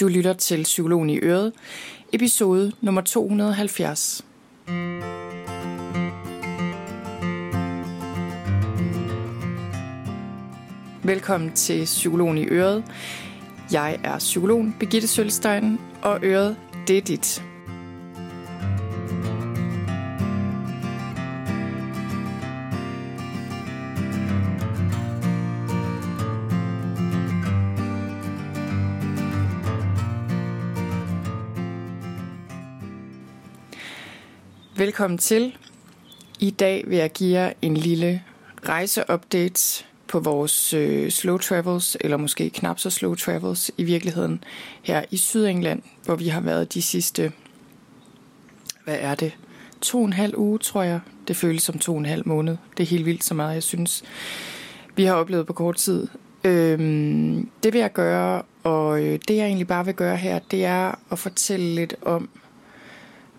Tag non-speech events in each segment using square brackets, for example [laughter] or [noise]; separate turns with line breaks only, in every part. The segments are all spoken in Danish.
Du lytter til Psykologen i Øret, episode nummer 270. Velkommen til Psykologen i Øret. Jeg er psykologen Birgitte Sølstein, og Øret, det er dit. Velkommen til. I dag vil jeg give jer en lille rejseupdate på vores øh, slow travels, eller måske knap så slow travels i virkeligheden, her i Sydengland, hvor vi har været de sidste, hvad er det, to og en halv uge, tror jeg. Det føles som to og en halv måned. Det er helt vildt så meget, jeg synes, vi har oplevet på kort tid. Øhm, det vil jeg gøre, og øh, det jeg egentlig bare vil gøre her, det er at fortælle lidt om,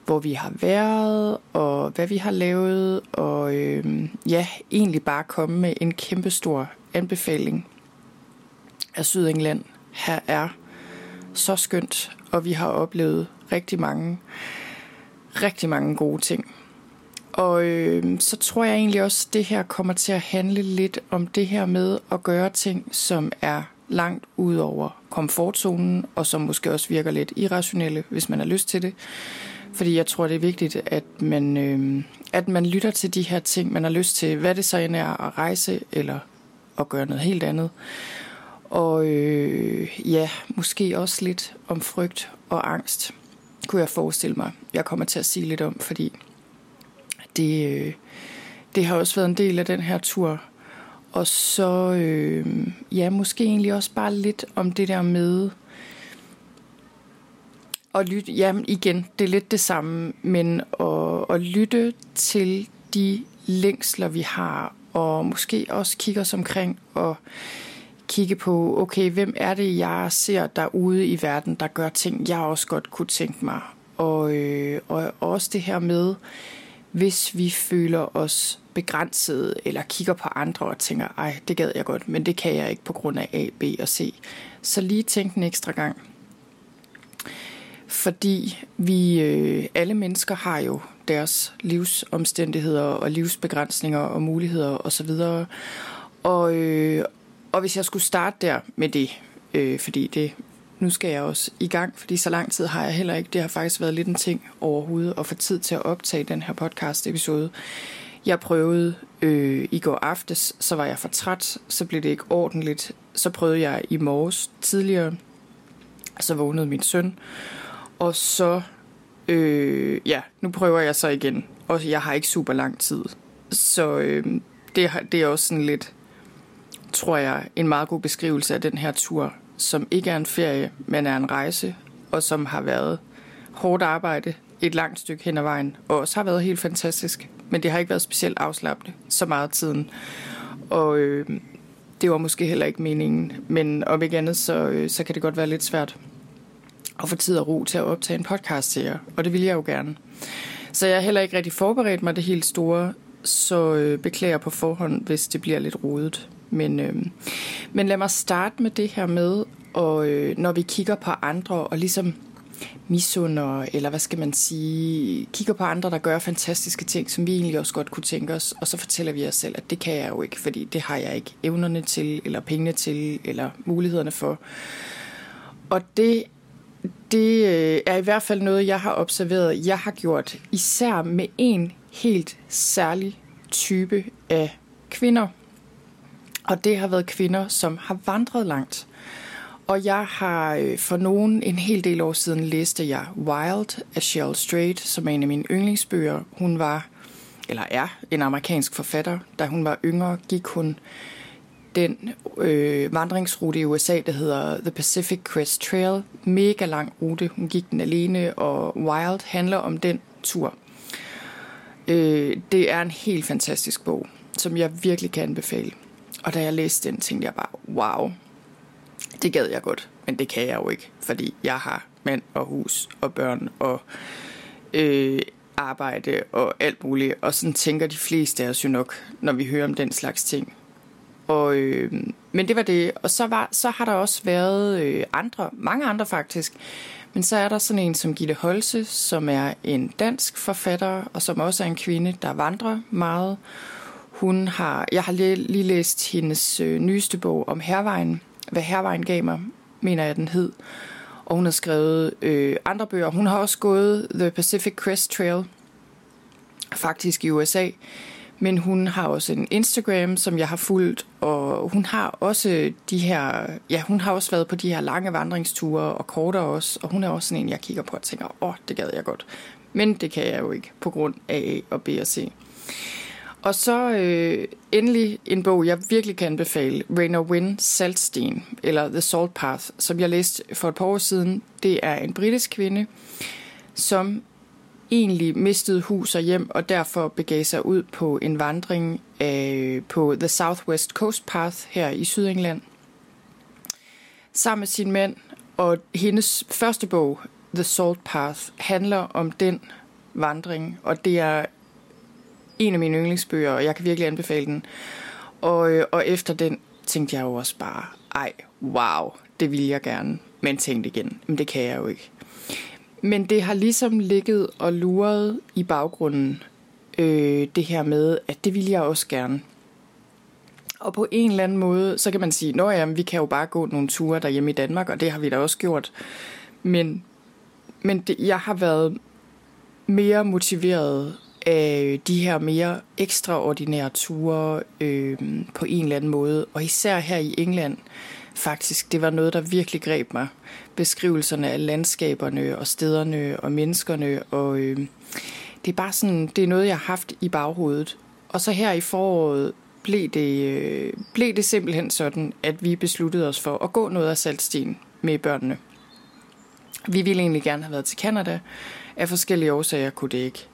hvor vi har været, og hvad vi har lavet, og øh, ja, egentlig bare komme med en kæmpestor anbefaling af Sydengland. Her er så skønt, og vi har oplevet rigtig mange, rigtig mange gode ting. Og øh, så tror jeg egentlig også, at det her kommer til at handle lidt om det her med at gøre ting, som er langt ud over komfortzonen, og som måske også virker lidt irrationelle, hvis man har lyst til det. Fordi jeg tror, det er vigtigt, at man, øh, at man lytter til de her ting, man har lyst til. Hvad det så end er at rejse, eller at gøre noget helt andet. Og øh, ja, måske også lidt om frygt og angst, kunne jeg forestille mig. Jeg kommer til at sige lidt om, fordi det, øh, det har også været en del af den her tur. Og så, øh, ja, måske egentlig også bare lidt om det der med, at lytte, jamen igen, det er lidt det samme, men at, at lytte til de længsler, vi har, og måske også kigge os omkring og kigge på, okay, hvem er det, jeg ser derude i verden, der gør ting, jeg også godt kunne tænke mig. Og, øh, og også det her med, hvis vi føler os begrænset, eller kigger på andre og tænker, ej, det gad jeg godt, men det kan jeg ikke på grund af A, B og C. Så lige tænk en ekstra gang fordi vi øh, alle mennesker har jo deres livsomstændigheder og livsbegrænsninger og muligheder osv. Og, og, øh, og hvis jeg skulle starte der med det, øh, fordi det nu skal jeg også i gang, fordi så lang tid har jeg heller ikke. Det har faktisk været lidt en ting overhovedet at få tid til at optage den her podcast episode. Jeg prøvede øh, i går aftes, så var jeg for træt, så blev det ikke ordentligt. Så prøvede jeg i morges tidligere, så vågnede min søn, og så, øh, ja, nu prøver jeg så igen. Og jeg har ikke super lang tid. Så øh, det, det er også sådan lidt, tror jeg, en meget god beskrivelse af den her tur, som ikke er en ferie, men er en rejse, og som har været hårdt arbejde et langt stykke hen ad vejen, og også har været helt fantastisk. Men det har ikke været specielt afslappende så meget tiden. Og øh, det var måske heller ikke meningen. Men om ikke andet, så, øh, så kan det godt være lidt svært og få tid og ro til at optage en podcast til jer, og det vil jeg jo gerne. Så jeg har heller ikke rigtig forberedt mig det helt store, så øh, beklager på forhånd, hvis det bliver lidt rodet. Men, øh, men lad mig starte med det her med, og øh, når vi kigger på andre og ligesom misunder, eller hvad skal man sige, kigger på andre, der gør fantastiske ting, som vi egentlig også godt kunne tænke os, og så fortæller vi os selv, at det kan jeg jo ikke, fordi det har jeg ikke evnerne til, eller pengene til, eller mulighederne for. Og det det øh, er i hvert fald noget, jeg har observeret, jeg har gjort, især med en helt særlig type af kvinder. Og det har været kvinder, som har vandret langt. Og jeg har øh, for nogen en hel del år siden læste jeg Wild af Cheryl Strait, som er en af mine yndlingsbøger. Hun var, eller er, en amerikansk forfatter. Da hun var yngre, gik hun den øh, vandringsrute i USA, der hedder The Pacific Crest Trail. Mega lang rute. Hun gik den alene, og Wild handler om den tur. Øh, det er en helt fantastisk bog, som jeg virkelig kan anbefale. Og da jeg læste den, tænkte jeg bare, wow, det gad jeg godt, men det kan jeg jo ikke, fordi jeg har mand og hus og børn og øh, arbejde og alt muligt. Og sådan tænker de fleste af os jo nok, når vi hører om den slags ting og, øh, men det var det. Og så, var, så har der også været øh, andre, mange andre faktisk. Men så er der sådan en som Gitte Holse, som er en dansk forfatter, og som også er en kvinde, der vandrer meget. Hun har, jeg har lige, lige læst hendes øh, nyeste bog om hervejen, hvad hervejen gav mig, mener jeg den hed. Og hun har skrevet øh, andre bøger. Hun har også gået The Pacific Crest Trail, faktisk i USA. Men hun har også en Instagram, som jeg har fulgt, og hun har også de her, ja, hun har også været på de her lange vandringsture og kortere også, og hun er også sådan en, jeg kigger på og tænker, åh, oh, det gad jeg godt. Men det kan jeg jo ikke på grund af A og B og C. Og så øh, endelig en bog, jeg virkelig kan anbefale, Rainer Wynne Saltsten, eller The Salt Path, som jeg læste for et par år siden. Det er en britisk kvinde, som egentlig mistede hus og hjem, og derfor begav sig ud på en vandring øh, på The Southwest Coast Path her i Sydengland. Sammen med sin mand, og hendes første bog, The Salt Path, handler om den vandring, og det er en af mine yndlingsbøger, og jeg kan virkelig anbefale den. Og, øh, og efter den tænkte jeg jo også bare, ej, wow, det vil jeg gerne. Men tænkte igen, men det kan jeg jo ikke. Men det har ligesom ligget og luret i baggrunden, øh, det her med, at det vil jeg også gerne. Og på en eller anden måde, så kan man sige, at vi kan jo bare gå nogle ture derhjemme i Danmark, og det har vi da også gjort. Men, men det, jeg har været mere motiveret af de her mere ekstraordinære ture øh, på en eller anden måde. Og især her i England, faktisk, det var noget, der virkelig greb mig. Beskrivelserne af landskaberne og stederne og menneskerne. Og øh, det er bare sådan, det er noget, jeg har haft i baghovedet. Og så her i foråret blev det, øh, blev det simpelthen sådan, at vi besluttede os for at gå noget af saltstien med børnene. Vi ville egentlig gerne have været til Canada. Af forskellige årsager kunne det ikke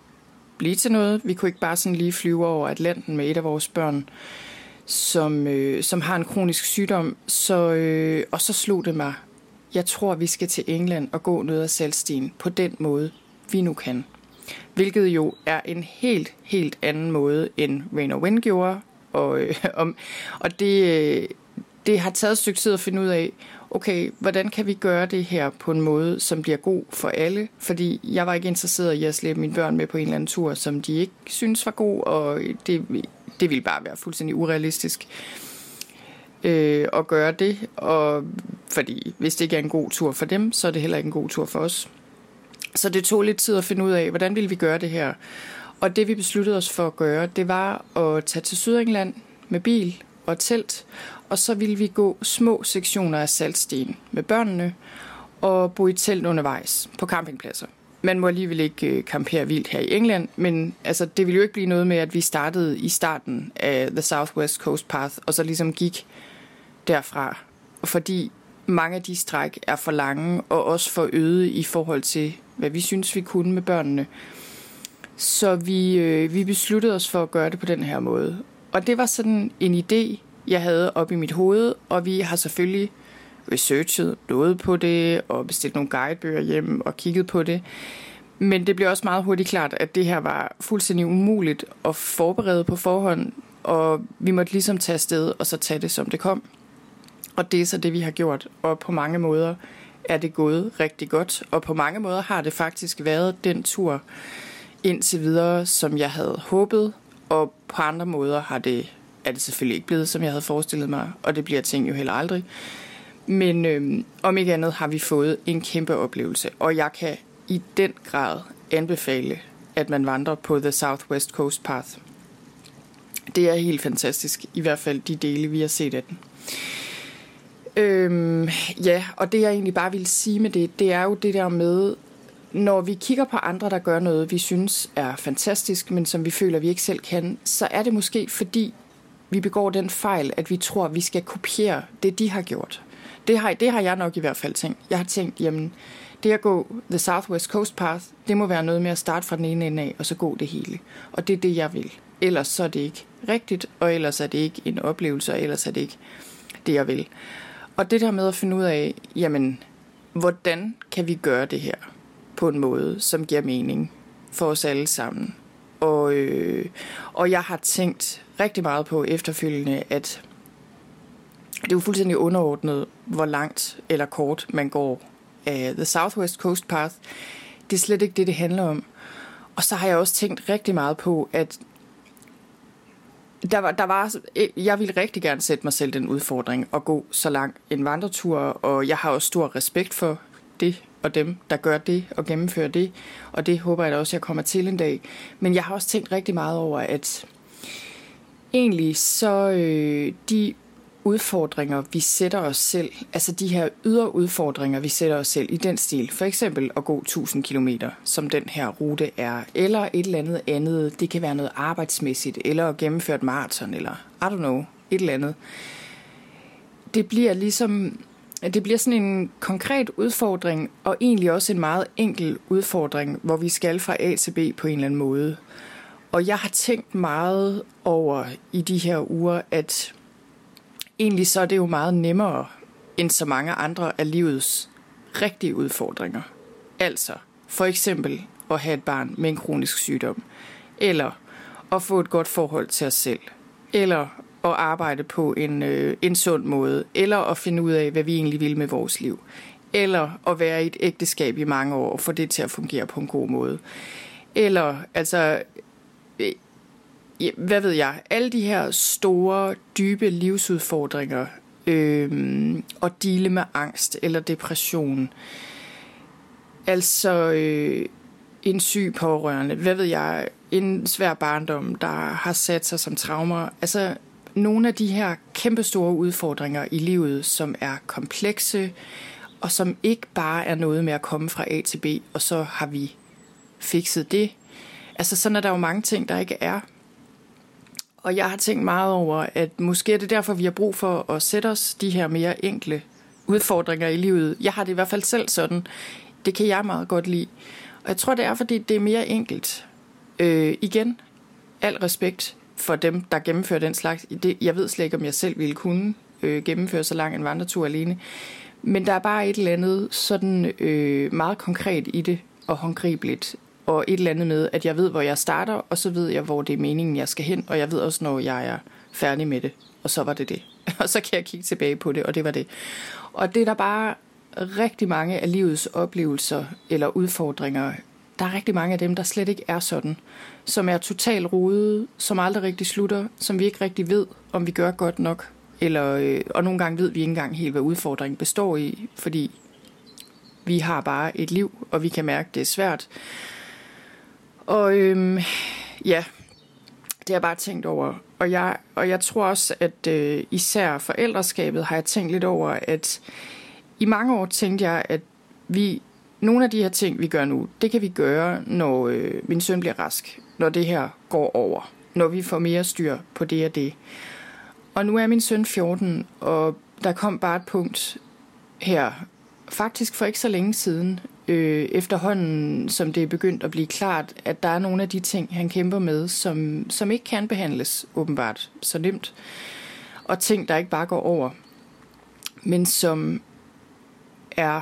blive til noget. Vi kunne ikke bare sådan lige flyve over Atlanten med et af vores børn, som, øh, som har en kronisk sygdom. Så, øh, og så slog det mig, jeg tror, vi skal til England og gå ned ad saltstien på den måde, vi nu kan. Hvilket jo er en helt, helt anden måde, end Rain og Wind gjorde. Og, øh, om, og det, øh, det har taget et stykke tid at finde ud af, okay, hvordan kan vi gøre det her på en måde, som bliver god for alle? Fordi jeg var ikke interesseret i at slæbe mine børn med på en eller anden tur, som de ikke synes var god, og det, det ville bare være fuldstændig urealistisk øh, øh, at gøre det. Og fordi hvis det ikke er en god tur for dem, så er det heller ikke en god tur for os. Så det tog lidt tid at finde ud af, hvordan ville vi gøre det her. Og det vi besluttede os for at gøre, det var at tage til Sydengland med bil og telt, og så ville vi gå små sektioner af saltsten med børnene og bo i telt undervejs på campingpladser. Man må alligevel ikke kampere campere vildt her i England, men altså, det ville jo ikke blive noget med, at vi startede i starten af The Southwest Coast Path, og så ligesom gik derfra. Fordi mange af de stræk er for lange, og også for øde i forhold til, hvad vi synes, vi kunne med børnene. Så vi, øh, vi besluttede os for at gøre det på den her måde. Og det var sådan en idé, jeg havde op i mit hoved, og vi har selvfølgelig researchet noget på det, og bestilt nogle guidebøger hjem og kigget på det. Men det blev også meget hurtigt klart, at det her var fuldstændig umuligt at forberede på forhånd, og vi måtte ligesom tage afsted og så tage det, som det kom. Og det er så det, vi har gjort, og på mange måder er det gået rigtig godt, og på mange måder har det faktisk været den tur indtil videre, som jeg havde håbet, og på andre måder har det er det selvfølgelig ikke blevet, som jeg havde forestillet mig, og det bliver ting jo heller aldrig. Men øhm, om ikke andet har vi fået en kæmpe oplevelse, og jeg kan i den grad anbefale, at man vandrer på The Southwest Coast Path. Det er helt fantastisk, i hvert fald de dele, vi har set af den. Øhm, ja, og det jeg egentlig bare vil sige med det, det er jo det der med, når vi kigger på andre, der gør noget, vi synes er fantastisk, men som vi føler, vi ikke selv kan, så er det måske fordi, vi begår den fejl, at vi tror, vi skal kopiere det, de har gjort. Det har, det har jeg nok i hvert fald tænkt. Jeg har tænkt, jamen, det at gå The Southwest Coast Path, det må være noget med at starte fra den ene ende af, og så gå det hele. Og det er det, jeg vil. Ellers så er det ikke rigtigt, og ellers er det ikke en oplevelse, og ellers er det ikke det, jeg vil. Og det der med at finde ud af, jamen, hvordan kan vi gøre det her på en måde, som giver mening for os alle sammen? Og, øh, og jeg har tænkt rigtig meget på efterfølgende, at det er jo fuldstændig underordnet, hvor langt eller kort man går af The Southwest Coast Path. Det er slet ikke det, det handler om. Og så har jeg også tænkt rigtig meget på, at der var, der var, øh, jeg ville rigtig gerne sætte mig selv den udfordring at gå så langt en vandretur, og jeg har også stor respekt for det og dem, der gør det og gennemfører det, og det håber jeg da også, jeg kommer til en dag. Men jeg har også tænkt rigtig meget over, at egentlig så øh, de udfordringer, vi sætter os selv, altså de her ydre udfordringer, vi sætter os selv i den stil, for eksempel at gå 1000 km, som den her rute er, eller et eller andet andet, det kan være noget arbejdsmæssigt, eller at gennemføre et maraton, eller I don't know, et eller andet. Det bliver ligesom, det bliver sådan en konkret udfordring, og egentlig også en meget enkel udfordring, hvor vi skal fra A til B på en eller anden måde. Og jeg har tænkt meget over i de her uger, at egentlig så er det jo meget nemmere end så mange andre af livets rigtige udfordringer. Altså for eksempel at have et barn med en kronisk sygdom, eller at få et godt forhold til os selv, eller at arbejde på en, øh, en sund måde, eller at finde ud af, hvad vi egentlig vil med vores liv, eller at være i et ægteskab i mange år og få det til at fungere på en god måde. Eller altså hvad ved jeg, alle de her store, dybe livsudfordringer, øh, og dele med angst eller depression, altså øh, en syg pårørende, hvad ved jeg, en svær barndom, der har sat sig som traumer, altså nogle af de her kæmpe store udfordringer i livet, som er komplekse, og som ikke bare er noget med at komme fra A til B, og så har vi fikset det. Altså sådan er der jo mange ting, der ikke er. Og jeg har tænkt meget over, at måske er det derfor, vi har brug for at sætte os de her mere enkle udfordringer i livet. Jeg har det i hvert fald selv sådan. Det kan jeg meget godt lide. Og jeg tror, det er, fordi det er mere enkelt. Øh, igen, al respekt for dem, der gennemfører den slags. Det, jeg ved slet ikke, om jeg selv ville kunne øh, gennemføre så lang en vandretur alene. Men der er bare et eller andet sådan øh, meget konkret i det og håndgribeligt og et eller andet med, at jeg ved, hvor jeg starter, og så ved jeg, hvor det er meningen, jeg skal hen, og jeg ved også, når jeg er færdig med det, og så var det det. [laughs] Og så kan jeg kigge tilbage på det, og det var det. Og det er der bare rigtig mange af livets oplevelser eller udfordringer, der er rigtig mange af dem, der slet ikke er sådan, som er totalt rodet, som aldrig rigtig slutter, som vi ikke rigtig ved, om vi gør godt nok, eller, øh, og nogle gange ved vi ikke engang helt, hvad udfordringen består i, fordi vi har bare et liv, og vi kan mærke, at det er svært. Og øhm, ja, det har jeg bare tænkt over. Og jeg, og jeg tror også, at øh, især forældreskabet har jeg tænkt lidt over, at i mange år tænkte jeg, at vi, nogle af de her ting, vi gør nu, det kan vi gøre, når øh, min søn bliver rask, når det her går over, når vi får mere styr på det og det. Og nu er min søn 14, og der kom bare et punkt her, faktisk for ikke så længe siden, øh, efterhånden, som det er begyndt at blive klart, at der er nogle af de ting, han kæmper med, som, som ikke kan behandles åbenbart så nemt. Og ting, der ikke bare går over, men som er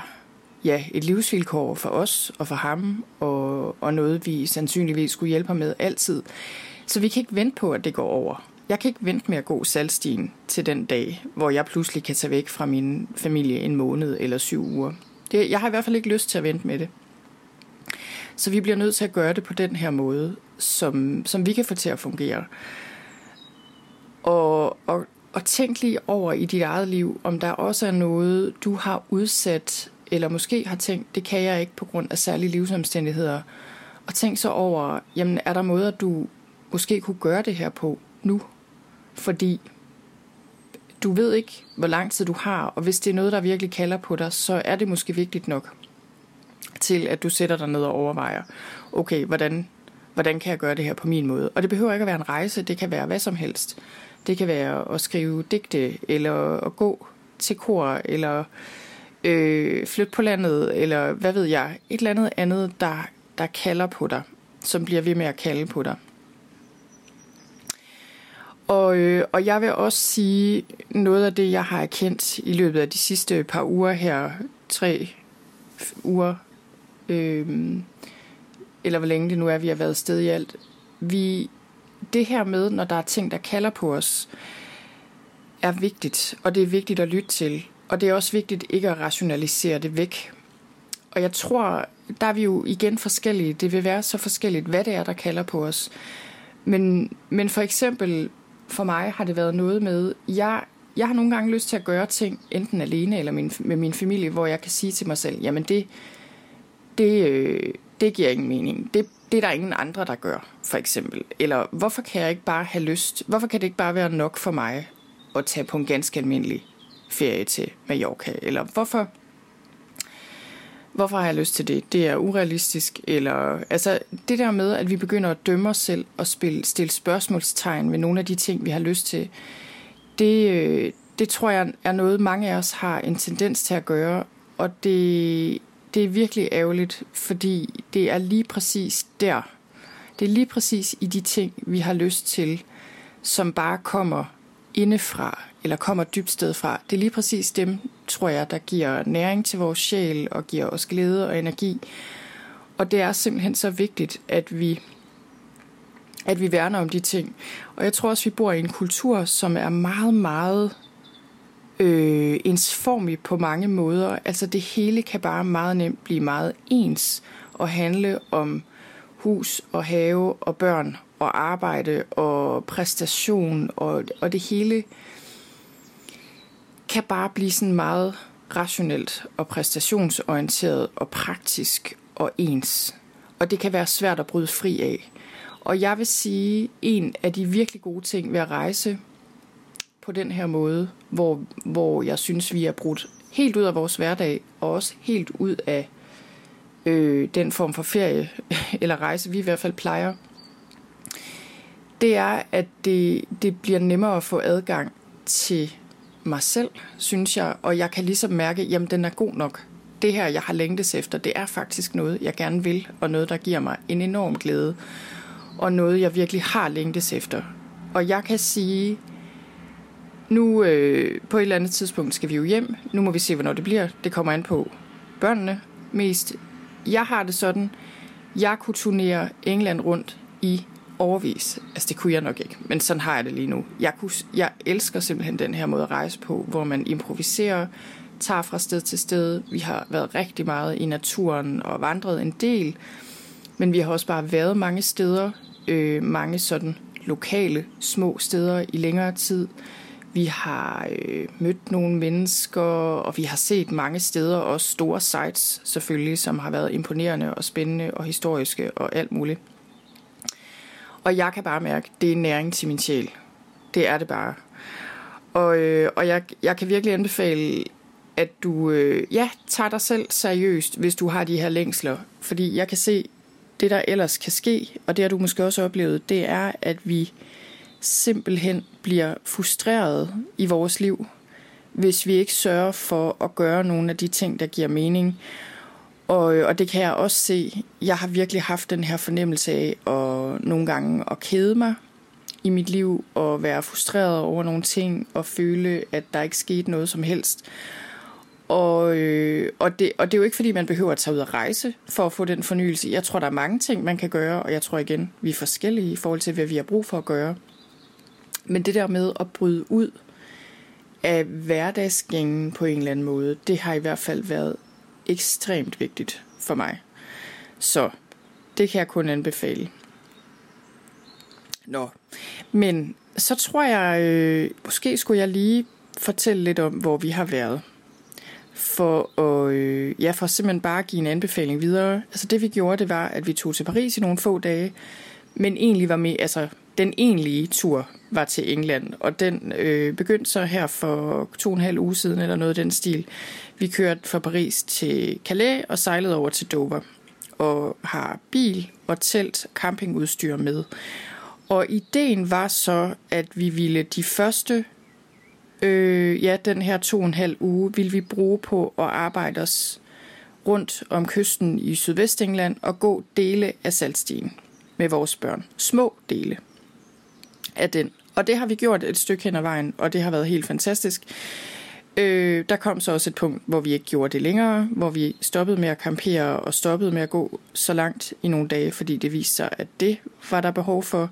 ja, et livsvilkår for os og for ham, og, og noget, vi sandsynligvis skulle hjælpe ham med altid. Så vi kan ikke vente på, at det går over. Jeg kan ikke vente med at gå salgstien til den dag, hvor jeg pludselig kan tage væk fra min familie en måned eller syv uger. Det, jeg har i hvert fald ikke lyst til at vente med det. Så vi bliver nødt til at gøre det på den her måde, som, som vi kan få til at fungere. Og, og, og tænk lige over i dit eget liv, om der også er noget, du har udsat, eller måske har tænkt, det kan jeg ikke på grund af særlige livsomstændigheder. Og tænk så over, jamen er der måder, du måske kunne gøre det her på nu? Fordi du ved ikke, hvor lang tid du har, og hvis det er noget, der virkelig kalder på dig, så er det måske vigtigt nok til, at du sætter dig ned og overvejer, okay, hvordan, hvordan kan jeg gøre det her på min måde? Og det behøver ikke at være en rejse, det kan være hvad som helst. Det kan være at skrive digte, eller at gå til kor, eller øh, flytte på landet, eller hvad ved jeg, et eller andet andet, der, der kalder på dig, som bliver ved med at kalde på dig. Og, øh, og jeg vil også sige noget af det, jeg har erkendt i løbet af de sidste par uger her, tre uger, øh, eller hvor længe det nu er, vi har været sted i alt. Vi, det her med, når der er ting, der kalder på os, er vigtigt, og det er vigtigt at lytte til. Og det er også vigtigt ikke at rationalisere det væk. Og jeg tror, der er vi jo igen forskellige. Det vil være så forskelligt, hvad det er, der kalder på os. Men, men for eksempel, for mig har det været noget med, jeg, jeg har nogle gange lyst til at gøre ting, enten alene eller min, med min familie, hvor jeg kan sige til mig selv, jamen det, det, øh, det giver ingen mening. Det, det er der ingen andre, der gør, for eksempel. Eller hvorfor kan jeg ikke bare have lyst, hvorfor kan det ikke bare være nok for mig at tage på en ganske almindelig ferie til Mallorca? Eller hvorfor, hvorfor har jeg lyst til det? Det er urealistisk. Eller, altså det der med, at vi begynder at dømme os selv og spille, stille spørgsmålstegn ved nogle af de ting, vi har lyst til, det, øh, det tror jeg er noget, mange af os har en tendens til at gøre. Og det, det er virkelig ærgerligt, fordi det er lige præcis der. Det er lige præcis i de ting, vi har lyst til, som bare kommer indefra, eller kommer dybt sted fra. Det er lige præcis dem, tror jeg, der giver næring til vores sjæl og giver os glæde og energi. Og det er simpelthen så vigtigt, at vi at vi værner om de ting. Og jeg tror også, vi bor i en kultur, som er meget, meget øh, ensformig på mange måder. Altså det hele kan bare meget nemt blive meget ens og handle om hus og have og børn og arbejde og præstation og, og det hele kan bare blive sådan meget rationelt og præstationsorienteret og praktisk og ens. Og det kan være svært at bryde fri af. Og jeg vil sige, en af de virkelig gode ting ved at rejse på den her måde, hvor, hvor jeg synes, vi er brudt helt ud af vores hverdag, og også helt ud af øh, den form for ferie [laughs] eller rejse, vi i hvert fald plejer, det er, at det, det bliver nemmere at få adgang til mig selv, synes jeg, og jeg kan ligesom mærke, jamen den er god nok. Det her, jeg har længtes efter, det er faktisk noget, jeg gerne vil, og noget, der giver mig en enorm glæde, og noget, jeg virkelig har længtes efter. Og jeg kan sige, nu øh, på et eller andet tidspunkt skal vi jo hjem. Nu må vi se, hvornår det bliver. Det kommer an på børnene mest. Jeg har det sådan, jeg kunne turnere England rundt i overvis. Altså det kunne jeg nok ikke, men sådan har jeg det lige nu. Jeg, kunne, jeg elsker simpelthen den her måde at rejse på, hvor man improviserer, tager fra sted til sted. Vi har været rigtig meget i naturen og vandret en del, men vi har også bare været mange steder, øh, mange sådan lokale små steder i længere tid. Vi har øh, mødt nogle mennesker, og vi har set mange steder, også store sites selvfølgelig, som har været imponerende og spændende og historiske og alt muligt. Og jeg kan bare mærke, at det er næring til min sjæl. Det er det bare. Og, øh, og jeg, jeg kan virkelig anbefale, at du øh, ja, tager dig selv seriøst, hvis du har de her længsler. Fordi jeg kan se, det der ellers kan ske, og det har du måske også oplevet, det er, at vi simpelthen bliver frustreret i vores liv, hvis vi ikke sørger for at gøre nogle af de ting, der giver mening. Og, øh, og det kan jeg også se. Jeg har virkelig haft den her fornemmelse af at nogle gange at kede mig i mit liv og være frustreret over nogle ting og føle, at der ikke skete noget som helst. Og, øh, og, det, og det er jo ikke, fordi man behøver at tage ud og rejse for at få den fornyelse. Jeg tror, der er mange ting, man kan gøre, og jeg tror igen, vi er forskellige i forhold til, hvad vi har brug for at gøre. Men det der med at bryde ud af hverdagsgængen på en eller anden måde, det har i hvert fald været ekstremt vigtigt for mig. Så det kan jeg kun anbefale. Nå, men så tror jeg, øh, måske skulle jeg lige fortælle lidt om, hvor vi har været. For at, øh, ja, for simpelthen bare at give en anbefaling videre. Altså det vi gjorde, det var, at vi tog til Paris i nogle få dage, men egentlig var med, altså den egentlige tur var til England, og den øh, begyndte så her for to og en halv uge siden, eller noget af den stil. Vi kørte fra Paris til Calais og sejlede over til Dover, og har bil og telt campingudstyr med. Og ideen var så, at vi ville de første, øh, ja, den her to og en halv uge, ville vi bruge på at arbejde os rundt om kysten i Sydvestengland og gå dele af saltstien med vores børn. Små dele af den. Og det har vi gjort et stykke hen ad vejen, og det har været helt fantastisk. Øh, der kom så også et punkt, hvor vi ikke gjorde det længere, hvor vi stoppede med at campere og stoppede med at gå så langt i nogle dage, fordi det viste sig, at det var der behov for.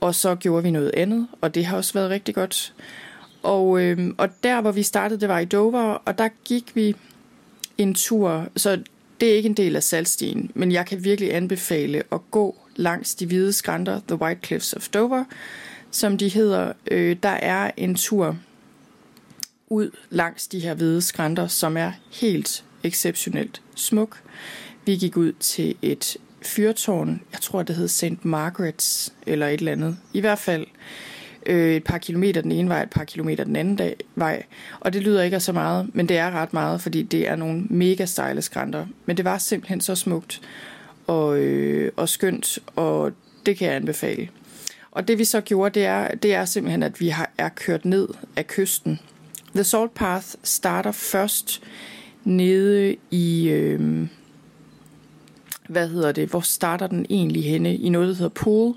Og så gjorde vi noget andet, og det har også været rigtig godt. Og, øh, og der, hvor vi startede, det var i Dover, og der gik vi en tur, så det er ikke en del af salgstien, men jeg kan virkelig anbefale at gå langs de hvide skrænter, The White Cliffs of Dover, som de hedder. Øh, der er en tur ud langs de her hvide skrænter, som er helt exceptionelt smuk. Vi gik ud til et fyrtårn, jeg tror det hed St. Margaret's eller et eller andet. I hvert fald øh, et par kilometer den ene vej, et par kilometer den anden dag, vej. Og det lyder ikke af så meget, men det er ret meget, fordi det er nogle mega stejle skrænter. Men det var simpelthen så smukt og, øh, og skønt, og det kan jeg anbefale. Og det vi så gjorde, det er, det er simpelthen, at vi har, er kørt ned af kysten. The Salt Path starter først nede i... Øh, hvad hedder det, hvor starter den egentlig henne? I noget, der hedder Pool.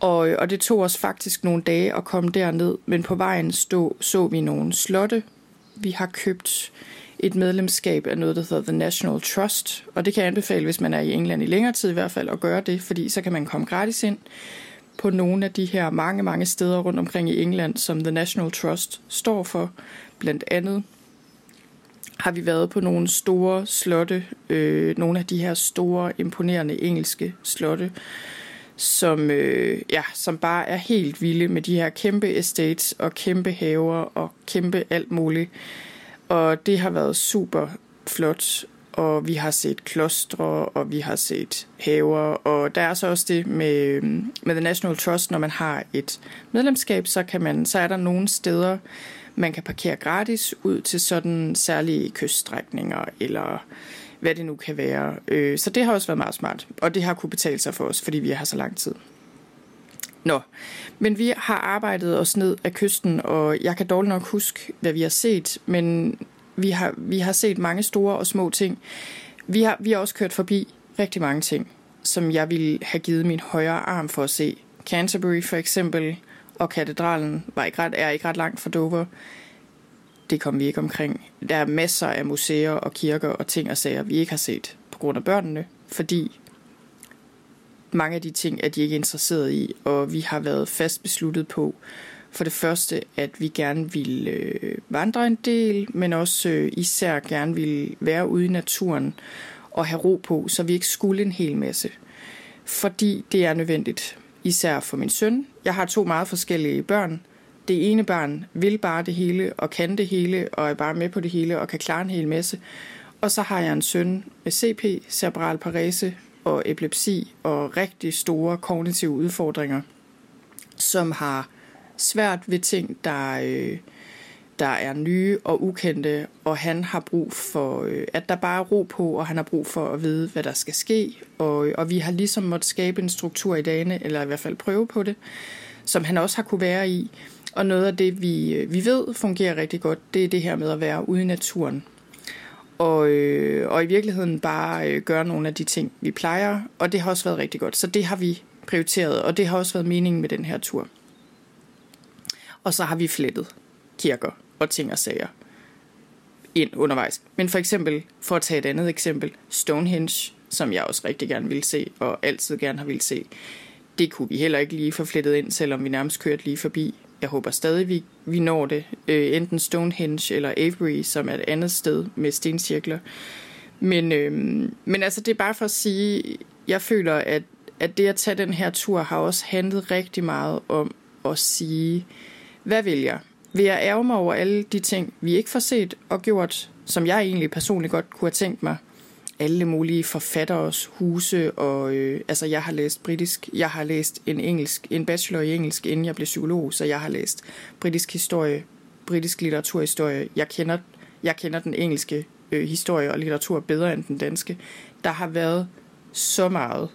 Og, øh, og det tog os faktisk nogle dage at komme derned, men på vejen stå, så vi nogle slotte. Vi har købt et medlemskab af noget, der hedder The National Trust, og det kan jeg anbefale, hvis man er i England i længere tid i hvert fald, at gøre det, fordi så kan man komme gratis ind på nogle af de her mange, mange steder rundt omkring i England, som The National Trust står for. Blandt andet har vi været på nogle store slotte, øh, nogle af de her store, imponerende engelske slotte, som, øh, ja, som bare er helt vilde med de her kæmpe estates og kæmpe haver og kæmpe alt muligt. Og det har været super flot, og vi har set klostre, og vi har set haver, og der er så også det med, med The National Trust, når man har et medlemskab, så, kan man, så er der nogle steder, man kan parkere gratis ud til sådan særlige kyststrækninger, eller hvad det nu kan være. Øh, så det har også været meget smart, og det har kunne betale sig for os, fordi vi har så lang tid. Nå, men vi har arbejdet os ned af kysten, og jeg kan dårligt nok huske, hvad vi har set, men vi har, vi har set mange store og små ting. Vi har, vi har også kørt forbi rigtig mange ting, som jeg ville have givet min højre arm for at se. Canterbury for eksempel, og katedralen var ikke ret, er ikke ret langt fra Dover. Det kom vi ikke omkring. Der er masser af museer og kirker og ting og sager, vi ikke har set på grund af børnene, fordi mange af de ting er de ikke interesseret i, og vi har været fast besluttet på, for det første, at vi gerne vil øh, vandre en del, men også øh, især gerne vil være ude i naturen og have ro på, så vi ikke skulle en hel masse. Fordi det er nødvendigt især for min søn. Jeg har to meget forskellige børn. Det ene barn vil bare det hele og kan det hele og er bare med på det hele og kan klare en hel masse. Og så har jeg en søn med CP, cerebral parese og epilepsi og rigtig store kognitive udfordringer, som har svært ved ting, der, øh, der er nye og ukendte, og han har brug for, øh, at der bare er ro på, og han har brug for at vide, hvad der skal ske. Og, øh, og vi har ligesom måttet skabe en struktur i dagene, eller i hvert fald prøve på det, som han også har kunne være i. Og noget af det, vi, øh, vi ved fungerer rigtig godt, det er det her med at være ude i naturen. Og, øh, og i virkeligheden bare øh, gøre nogle af de ting, vi plejer. Og det har også været rigtig godt. Så det har vi prioriteret, og det har også været meningen med den her tur. Og så har vi flettet kirker og ting og sager ind undervejs. Men for eksempel, for at tage et andet eksempel, Stonehenge, som jeg også rigtig gerne vil se, og altid gerne har vil se, det kunne vi heller ikke lige få flettet ind, selvom vi nærmest kørte lige forbi. Jeg håber stadig, vi, vi når det. Øh, enten Stonehenge eller Avebury, som er et andet sted med stencirkler. Men, øh, men altså, det er bare for at sige, jeg føler, at, at det at tage den her tur har også handlet rigtig meget om at sige, hvad vil jeg? Vil jeg ærge mig over alle de ting, vi ikke får set og gjort, som jeg egentlig personligt godt kunne have tænkt mig? Alle mulige forfatteres huse, og øh, altså jeg har læst britisk, jeg har læst en engelsk, en bachelor i engelsk, inden jeg blev psykolog, så jeg har læst britisk historie, britisk litteraturhistorie. Jeg kender, jeg kender den engelske øh, historie og litteratur bedre end den danske. Der har været så meget.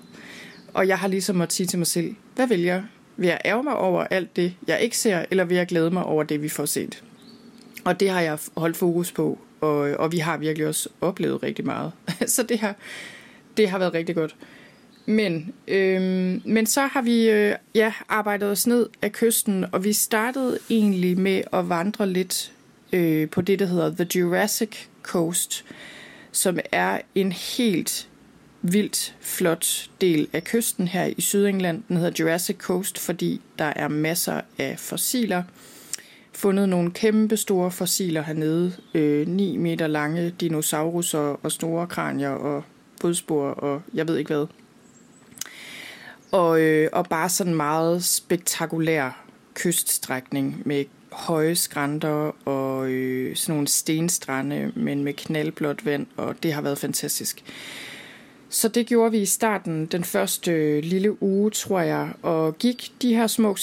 Og jeg har ligesom måttet sige til mig selv, hvad vil jeg? Vil jeg ærge mig over alt det, jeg ikke ser, eller vil jeg glæde mig over det, vi får set? Og det har jeg holdt fokus på, og, og vi har virkelig også oplevet rigtig meget. [laughs] så det har, det har været rigtig godt. Men, øhm, men så har vi øh, ja, arbejdet os ned af kysten, og vi startede egentlig med at vandre lidt øh, på det, der hedder The Jurassic Coast, som er en helt vildt flot del af kysten her i Sydengland. Den hedder Jurassic Coast, fordi der er masser af fossiler fundet nogle kæmpe store fossiler hernede. Øh, 9 meter lange dinosauruser og store kranier og fodspor og jeg ved ikke hvad. Og, øh, og bare sådan meget spektakulær kyststrækning med høje skrænter og øh, sådan nogle stenstrande, men med knaldblåt vand, og det har været fantastisk. Så det gjorde vi i starten, den første øh, lille uge, tror jeg, og gik de her små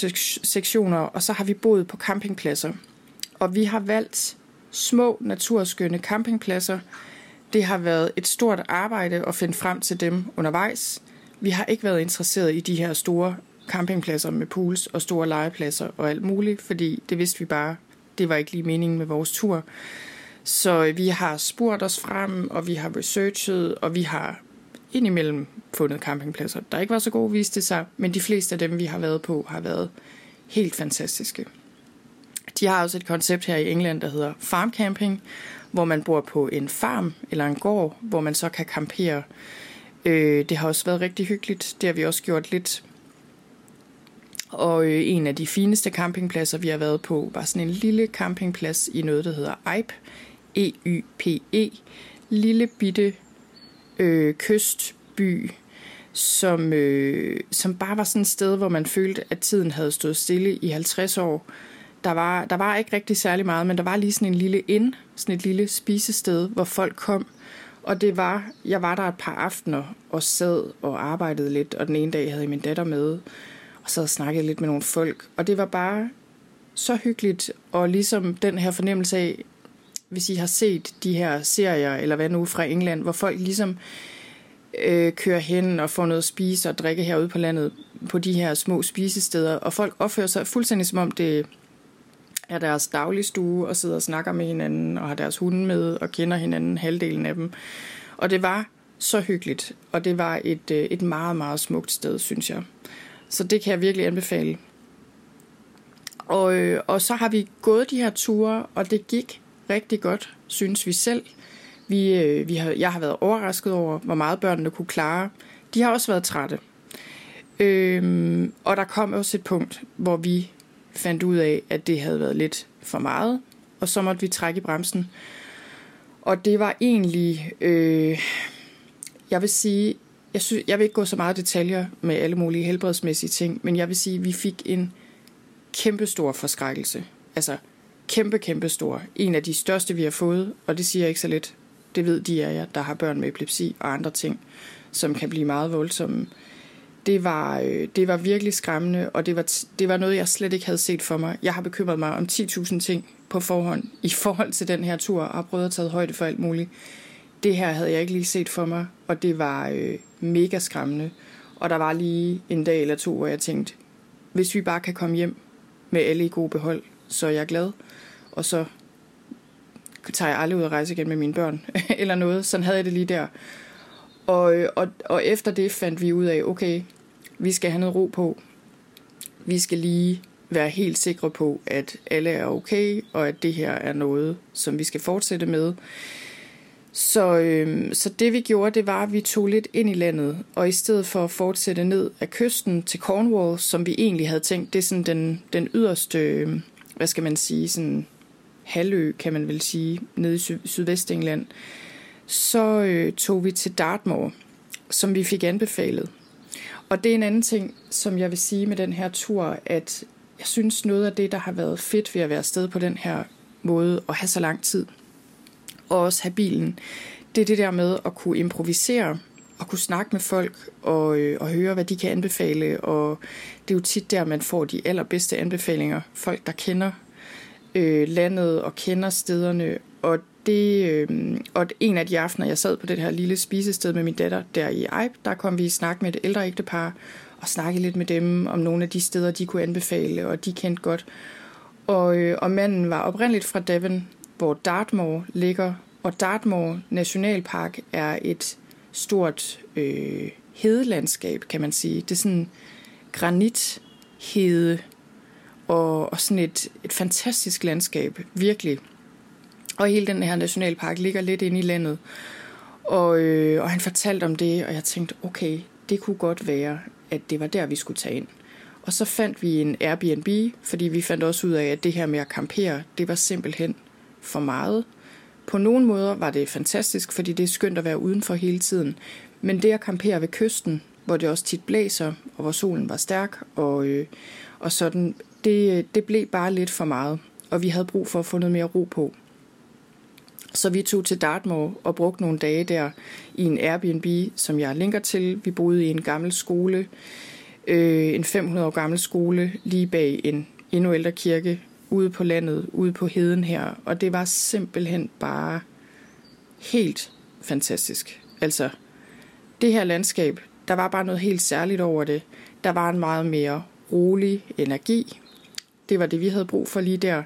sektioner, og så har vi boet på campingpladser. Og vi har valgt små naturskønne campingpladser. Det har været et stort arbejde at finde frem til dem undervejs. Vi har ikke været interesseret i de her store campingpladser med pools og store legepladser og alt muligt, fordi det vidste vi bare, det var ikke lige meningen med vores tur. Så øh, vi har spurgt os frem, og vi har researchet, og vi har indimellem fundet campingpladser, der ikke var så gode, viste sig, men de fleste af dem, vi har været på, har været helt fantastiske. De har også et koncept her i England, der hedder farm camping, hvor man bor på en farm eller en gård, hvor man så kan campere. Øh, det har også været rigtig hyggeligt. Det har vi også gjort lidt. Og øh, en af de fineste campingpladser, vi har været på, var sådan en lille campingplads i noget, der hedder EYP. E-Y-P-E. Lille bitte øh, kystby, som, øh, som bare var sådan et sted, hvor man følte, at tiden havde stået stille i 50 år. Der var, der var ikke rigtig særlig meget, men der var lige sådan en lille ind, sådan et lille spisested, hvor folk kom. Og det var, jeg var der et par aftener og sad og arbejdede lidt, og den ene dag havde jeg min datter med, og så snakkede lidt med nogle folk. Og det var bare så hyggeligt, og ligesom den her fornemmelse af, hvis I har set de her serier, eller hvad nu, fra England, hvor folk ligesom øh, kører hen og får noget at spise og drikke herude på landet, på de her små spisesteder, og folk opfører sig fuldstændig som om det er deres dagligstue, og sidder og snakker med hinanden, og har deres hunde med, og kender hinanden, halvdelen af dem. Og det var så hyggeligt, og det var et, øh, et meget, meget smukt sted, synes jeg. Så det kan jeg virkelig anbefale. Og, øh, og så har vi gået de her ture, og det gik rigtig godt, synes vi selv. Vi, øh, vi har, jeg har været overrasket over, hvor meget børnene kunne klare. De har også været trætte. Øhm, og der kom også et punkt, hvor vi fandt ud af, at det havde været lidt for meget, og så måtte vi trække i bremsen. Og det var egentlig, øh, jeg vil sige, jeg, synes, jeg vil ikke gå så meget detaljer med alle mulige helbredsmæssige ting, men jeg vil sige, at vi fik en kæmpestor forskrækkelse. Altså kæmpe, kæmpe stor. En af de største, vi har fået, og det siger jeg ikke så lidt. Det ved de af jer, der har børn med epilepsi og andre ting, som kan blive meget voldsomme. Det var, øh, det var virkelig skræmmende, og det var, det var noget, jeg slet ikke havde set for mig. Jeg har bekymret mig om 10.000 ting på forhånd [laughs] i forhold til den her tur, og har prøvet at tage højde for alt muligt. Det her havde jeg ikke lige set for mig, og det var øh, mega skræmmende. Og der var lige en dag eller to, hvor jeg tænkte, hvis vi bare kan komme hjem med alle i god behold, så er jeg glad og så tager jeg aldrig ud og rejse igen med mine børn, [laughs] eller noget. Sådan havde jeg det lige der. Og, øh, og, og efter det fandt vi ud af, okay, vi skal have noget ro på. Vi skal lige være helt sikre på, at alle er okay, og at det her er noget, som vi skal fortsætte med. Så, øh, så det vi gjorde, det var, at vi tog lidt ind i landet, og i stedet for at fortsætte ned af kysten til Cornwall, som vi egentlig havde tænkt, det er sådan den, den yderste, øh, hvad skal man sige, sådan halvø, kan man vel sige, nede i syd- Sydvestengland, så øh, tog vi til Dartmoor, som vi fik anbefalet. Og det er en anden ting, som jeg vil sige med den her tur, at jeg synes noget af det, der har været fedt ved at være afsted på den her måde og have så lang tid, og også have bilen, det er det der med at kunne improvisere og kunne snakke med folk og, øh, og høre, hvad de kan anbefale. Og det er jo tit der, man får de allerbedste anbefalinger. Folk, der kender øh, landet og kender stederne. Og, det, øh, og en af de aftener, jeg sad på det her lille spisested med min datter der i Eib, der kom vi i snak med et ældre ægtepar og snakkede lidt med dem om nogle af de steder, de kunne anbefale, og de kendte godt. Og, øh, og manden var oprindeligt fra Devon, hvor Dartmoor ligger, og Dartmoor Nationalpark er et stort øh, hedelandskab, kan man sige. Det er sådan granithede og, og sådan et, et fantastisk landskab, virkelig. Og hele den her nationalpark ligger lidt inde i landet. Og, øh, og han fortalte om det, og jeg tænkte, okay, det kunne godt være, at det var der, vi skulle tage ind. Og så fandt vi en Airbnb, fordi vi fandt også ud af, at det her med at campere, det var simpelthen for meget. På nogle måder var det fantastisk, fordi det er skønt at være udenfor hele tiden. Men det at campere ved kysten, hvor det også tit blæser, og hvor solen var stærk, og, øh, og sådan, det, det blev bare lidt for meget. Og vi havde brug for at få noget mere ro på. Så vi tog til Dartmoor og brugte nogle dage der i en Airbnb, som jeg linker til. Vi boede i en gammel skole, øh, en 500 år gammel skole, lige bag en endnu ældre kirke, ude på landet, ude på heden her. Og det var simpelthen bare helt fantastisk. Altså, det her landskab, der var bare noget helt særligt over det. Der var en meget mere rolig energi. Det var det, vi havde brug for lige der.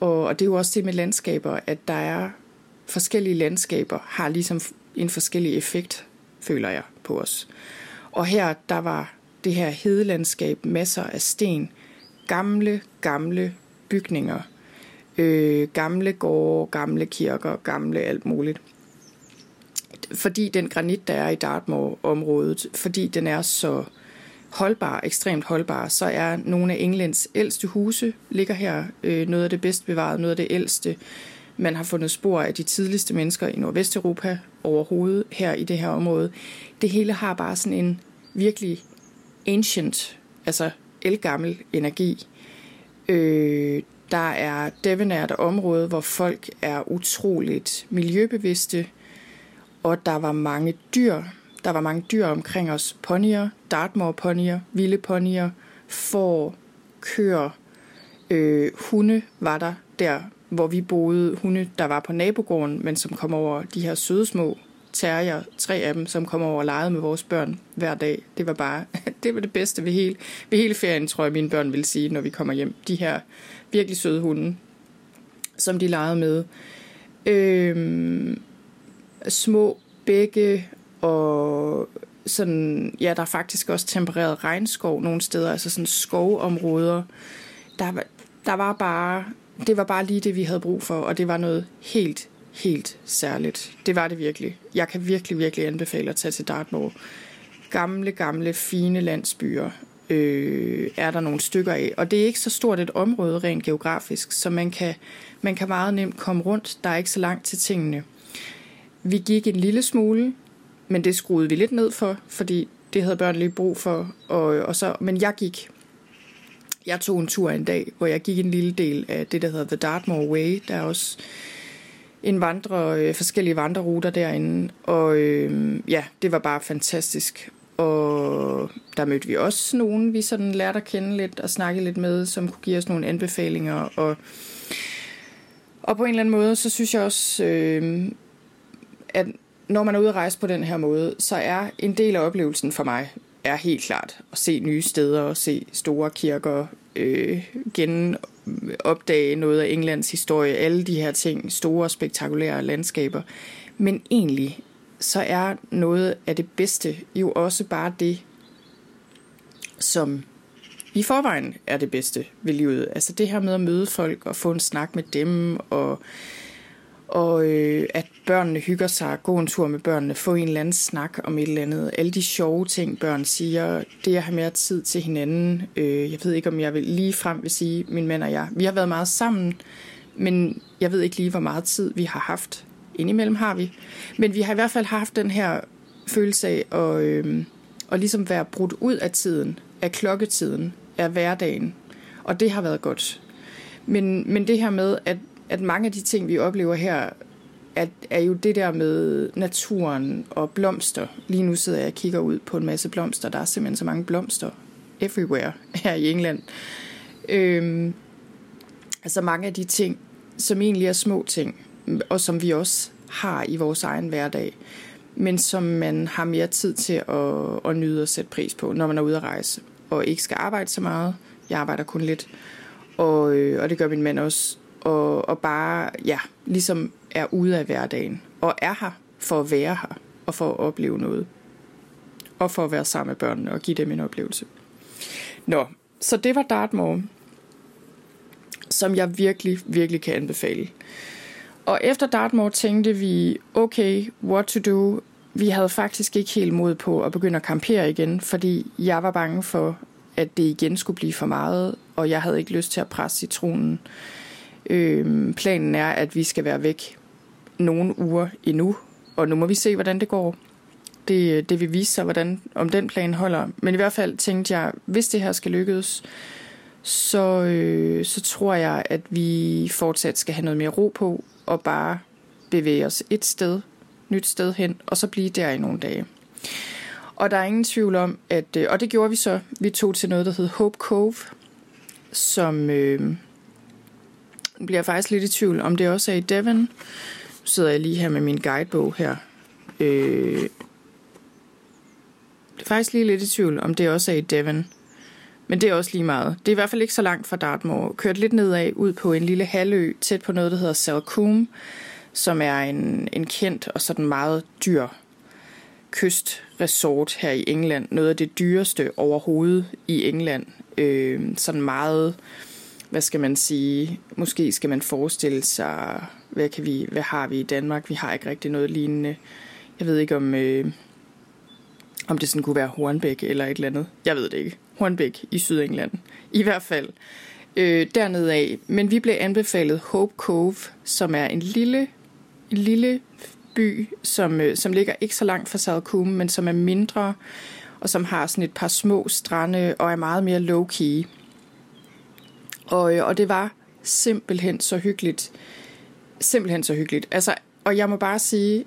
Og, og det er jo også det med landskaber, at der er forskellige landskaber, har ligesom en forskellig effekt, føler jeg, på os. Og her, der var det her hedelandskab, masser af sten, gamle, gamle bygninger, øh, gamle gårde, gamle kirker, gamle alt muligt. Fordi den granit, der er i Dartmoor-området, fordi den er så holdbar, ekstremt holdbar, så er nogle af Englands ældste huse ligger her. Øh, noget af det bedst bevaret, noget af det ældste. Man har fundet spor af de tidligste mennesker i Nordvesteuropa overhovedet her i det her område. Det hele har bare sådan en virkelig ancient, altså elgammel energi. Øh, der er Devon er et område, hvor folk er utroligt miljøbevidste, og der var mange dyr. Der var mange dyr omkring os. Ponyer, Dartmoor ponyer, vilde ponyer, får, køer, øh, hunde var der der, hvor vi boede. Hunde, der var på nabogården, men som kom over de her søde små terrier, tre af dem, som kom over og legede med vores børn hver dag. Det var bare, [laughs] det var det bedste ved hele, ved hele ferien, tror jeg, mine børn vil sige, når vi kommer hjem. De her virkelig søde hunde, som de legede med. Øhm, små bække og sådan, ja, der er faktisk også tempereret regnskov nogle steder, altså sådan skovområder. Der, der var bare, det var bare lige det, vi havde brug for, og det var noget helt, helt særligt. Det var det virkelig. Jeg kan virkelig, virkelig anbefale at tage til Dartmoor. Gamle, gamle, fine landsbyer øh, er der nogle stykker af. Og det er ikke så stort et område rent geografisk, så man kan, man kan meget nemt komme rundt. Der er ikke så langt til tingene. Vi gik en lille smule, men det skruede vi lidt ned for, fordi det havde børn lige brug for. Og, og så, men jeg gik. Jeg tog en tur en dag, hvor jeg gik en lille del af det, der hedder The Dartmoor Way. Der er også en vandre, øh, forskellige vandreruter derinde, og øh, ja, det var bare fantastisk. Og der mødte vi også nogen, vi sådan lærte at kende lidt og snakke lidt med, som kunne give os nogle anbefalinger. Og, og på en eller anden måde, så synes jeg også, øh, at når man er ude at rejse på den her måde, så er en del af oplevelsen for mig er helt klart at se nye steder og se store kirker, øh, genopdage noget af Englands historie, alle de her ting, store spektakulære landskaber. Men egentlig så er noget af det bedste jo også bare det, som i forvejen er det bedste ved livet. Altså det her med at møde folk og få en snak med dem, og, og øh, at børnene hygger sig, gå en tur med børnene, få en eller anden snak om et eller andet. Alle de sjove ting, børn siger, det at have mere tid til hinanden. Øh, jeg ved ikke, om jeg vil lige frem vil sige, min mand og jeg, vi har været meget sammen, men jeg ved ikke lige, hvor meget tid vi har haft Indimellem har vi. Men vi har i hvert fald haft den her følelse af at, øh, at ligesom være brudt ud af tiden, af klokketiden, af hverdagen. Og det har været godt. Men, men det her med, at, at mange af de ting, vi oplever her, at, er jo det der med naturen og blomster. Lige nu sidder jeg og kigger ud på en masse blomster. Der er simpelthen så mange blomster everywhere her i England. Øhm, altså mange af de ting, som egentlig er små ting, og som vi også har i vores egen hverdag, men som man har mere tid til at, at nyde og sætte pris på, når man er ude at rejse, og ikke skal arbejde så meget. Jeg arbejder kun lidt, og, øh, og det gør min mand også. Og, og bare, ja, ligesom er ude af hverdagen, og er her for at være her, og for at opleve noget. Og for at være sammen med børnene og give dem en oplevelse. Nå, så det var Dartmoor, som jeg virkelig, virkelig kan anbefale. Og efter Dartmoor tænkte vi, okay, what to do? Vi havde faktisk ikke helt mod på at begynde at campere igen, fordi jeg var bange for, at det igen skulle blive for meget, og jeg havde ikke lyst til at presse citronen. Øh, Øhm, planen er, at vi skal være væk nogle uger endnu, og nu må vi se, hvordan det går. Det, det vil vise sig, hvordan, om den plan holder. Men i hvert fald tænkte jeg, hvis det her skal lykkes, så, øh, så tror jeg, at vi fortsat skal have noget mere ro på, og bare bevæge os et sted, nyt sted hen, og så blive der i nogle dage. Og der er ingen tvivl om, at, øh, og det gjorde vi så, vi tog til noget, der hed Hope Cove, som øh, bliver faktisk lidt i tvivl, om det også er i Devon. Nu sidder jeg lige her med min guidebog her. Øh, det er faktisk lige lidt i tvivl, om det også er i Devon. Men det er også lige meget. Det er i hvert fald ikke så langt fra Dartmoor. Kørt lidt nedad ud på en lille halvø, tæt på noget, der hedder Salcombe, som er en, en kendt og sådan meget dyr kystresort her i England. Noget af det dyreste overhovedet i England. Øh, sådan meget, hvad skal man sige, måske skal man forestille sig, hvad, kan vi, hvad har vi i Danmark? Vi har ikke rigtig noget lignende. Jeg ved ikke om, øh, om det sådan kunne være Hornbæk eller et eller andet. Jeg ved det ikke. Hornbæk i Sydengland. I hvert fald øh, dernede af. Men vi blev anbefalet Hope Cove, som er en lille, en lille by, som, øh, som ligger ikke så langt fra Salcombe, men som er mindre, og som har sådan et par små strande, og er meget mere low-key. Og, øh, og det var simpelthen så hyggeligt. Simpelthen så hyggeligt. Altså, og jeg må bare sige,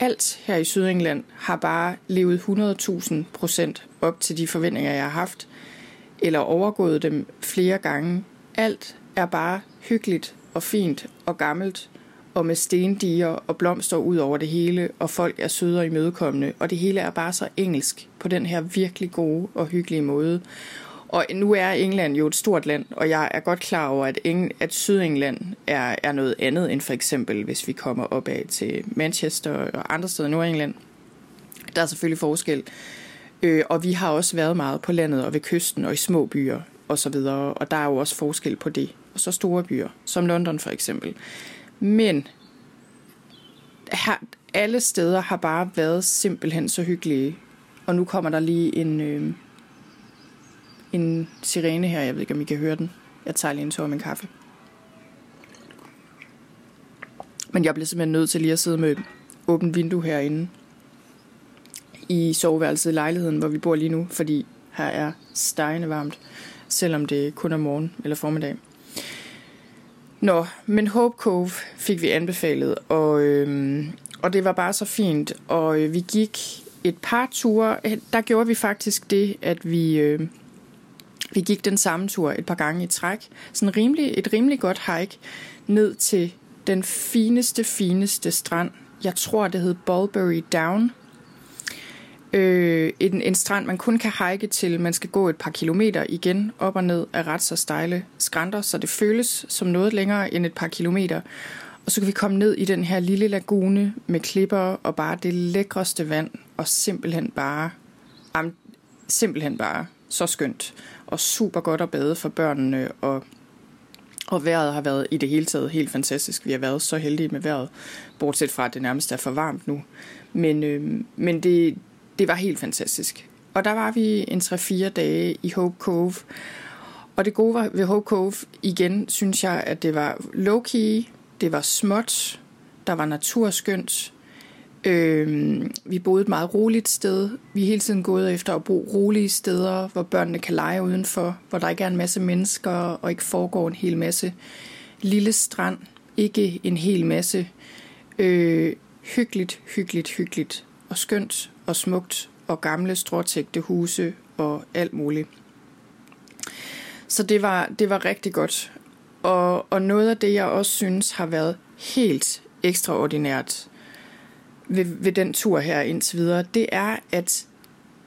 alt her i Sydengland har bare levet 100.000 procent op til de forventninger, jeg har haft, eller overgået dem flere gange. Alt er bare hyggeligt og fint og gammelt, og med stendiger og blomster ud over det hele, og folk er søde og imødekommende, og det hele er bare så engelsk på den her virkelig gode og hyggelige måde. Og nu er England jo et stort land, og jeg er godt klar over, at, Eng- at Sydengland er, er noget andet end for eksempel, hvis vi kommer opad til Manchester og andre steder i Nordengland. Der er selvfølgelig forskel. Øh, og vi har også været meget på landet og ved kysten og i små byer og så videre, og der er jo også forskel på det. Og så store byer, som London for eksempel. Men her, alle steder har bare været simpelthen så hyggelige. Og nu kommer der lige en, øh, en sirene her. Jeg ved ikke, om I kan høre den. Jeg tager lige en tår min kaffe. Men jeg bliver simpelthen nødt til lige at sidde med åbent vindue herinde i soveværelset i lejligheden, hvor vi bor lige nu, fordi her er stegende varmt, selvom det kun er morgen eller formiddag. Nå, men Hope Cove fik vi anbefalet, og, øhm, og det var bare så fint. Og øh, vi gik et par ture. Der gjorde vi faktisk det, at vi, øh, vi gik den samme tur et par gange i træk. Sådan rimelig, et rimelig godt hike ned til den fineste, fineste strand. Jeg tror, det hed Bulbury Down. Øh, en, en strand, man kun kan hike til. Man skal gå et par kilometer igen op og ned af ret så stejle skrænter, så det føles som noget længere end et par kilometer. Og så kan vi komme ned i den her lille lagune med klipper og bare det lækreste vand, og simpelthen bare, am, simpelthen bare så skønt og super godt at bade for børnene, og, og vejret har været i det hele taget helt fantastisk. Vi har været så heldige med vejret, bortset fra at det nærmest er for varmt nu. Men, øh, men det, det var helt fantastisk. Og der var vi en 3-4 dage i Hope Cove. Og det gode var ved Hope Cove, igen synes jeg, at det var low-key, det var småt, der var naturskønt. Øh, vi boede et meget roligt sted. Vi er hele tiden gået efter at bo rolige steder, hvor børnene kan lege udenfor, hvor der ikke er en masse mennesker og ikke foregår en hel masse. Lille strand, ikke en hel masse. Øh, hyggeligt, hyggeligt, hyggeligt og skønt og smukt og gamle stråtægte huse og alt muligt. Så det var, det var rigtig godt. Og, og noget af det, jeg også synes har været helt ekstraordinært ved, ved den tur her indtil videre, det er, at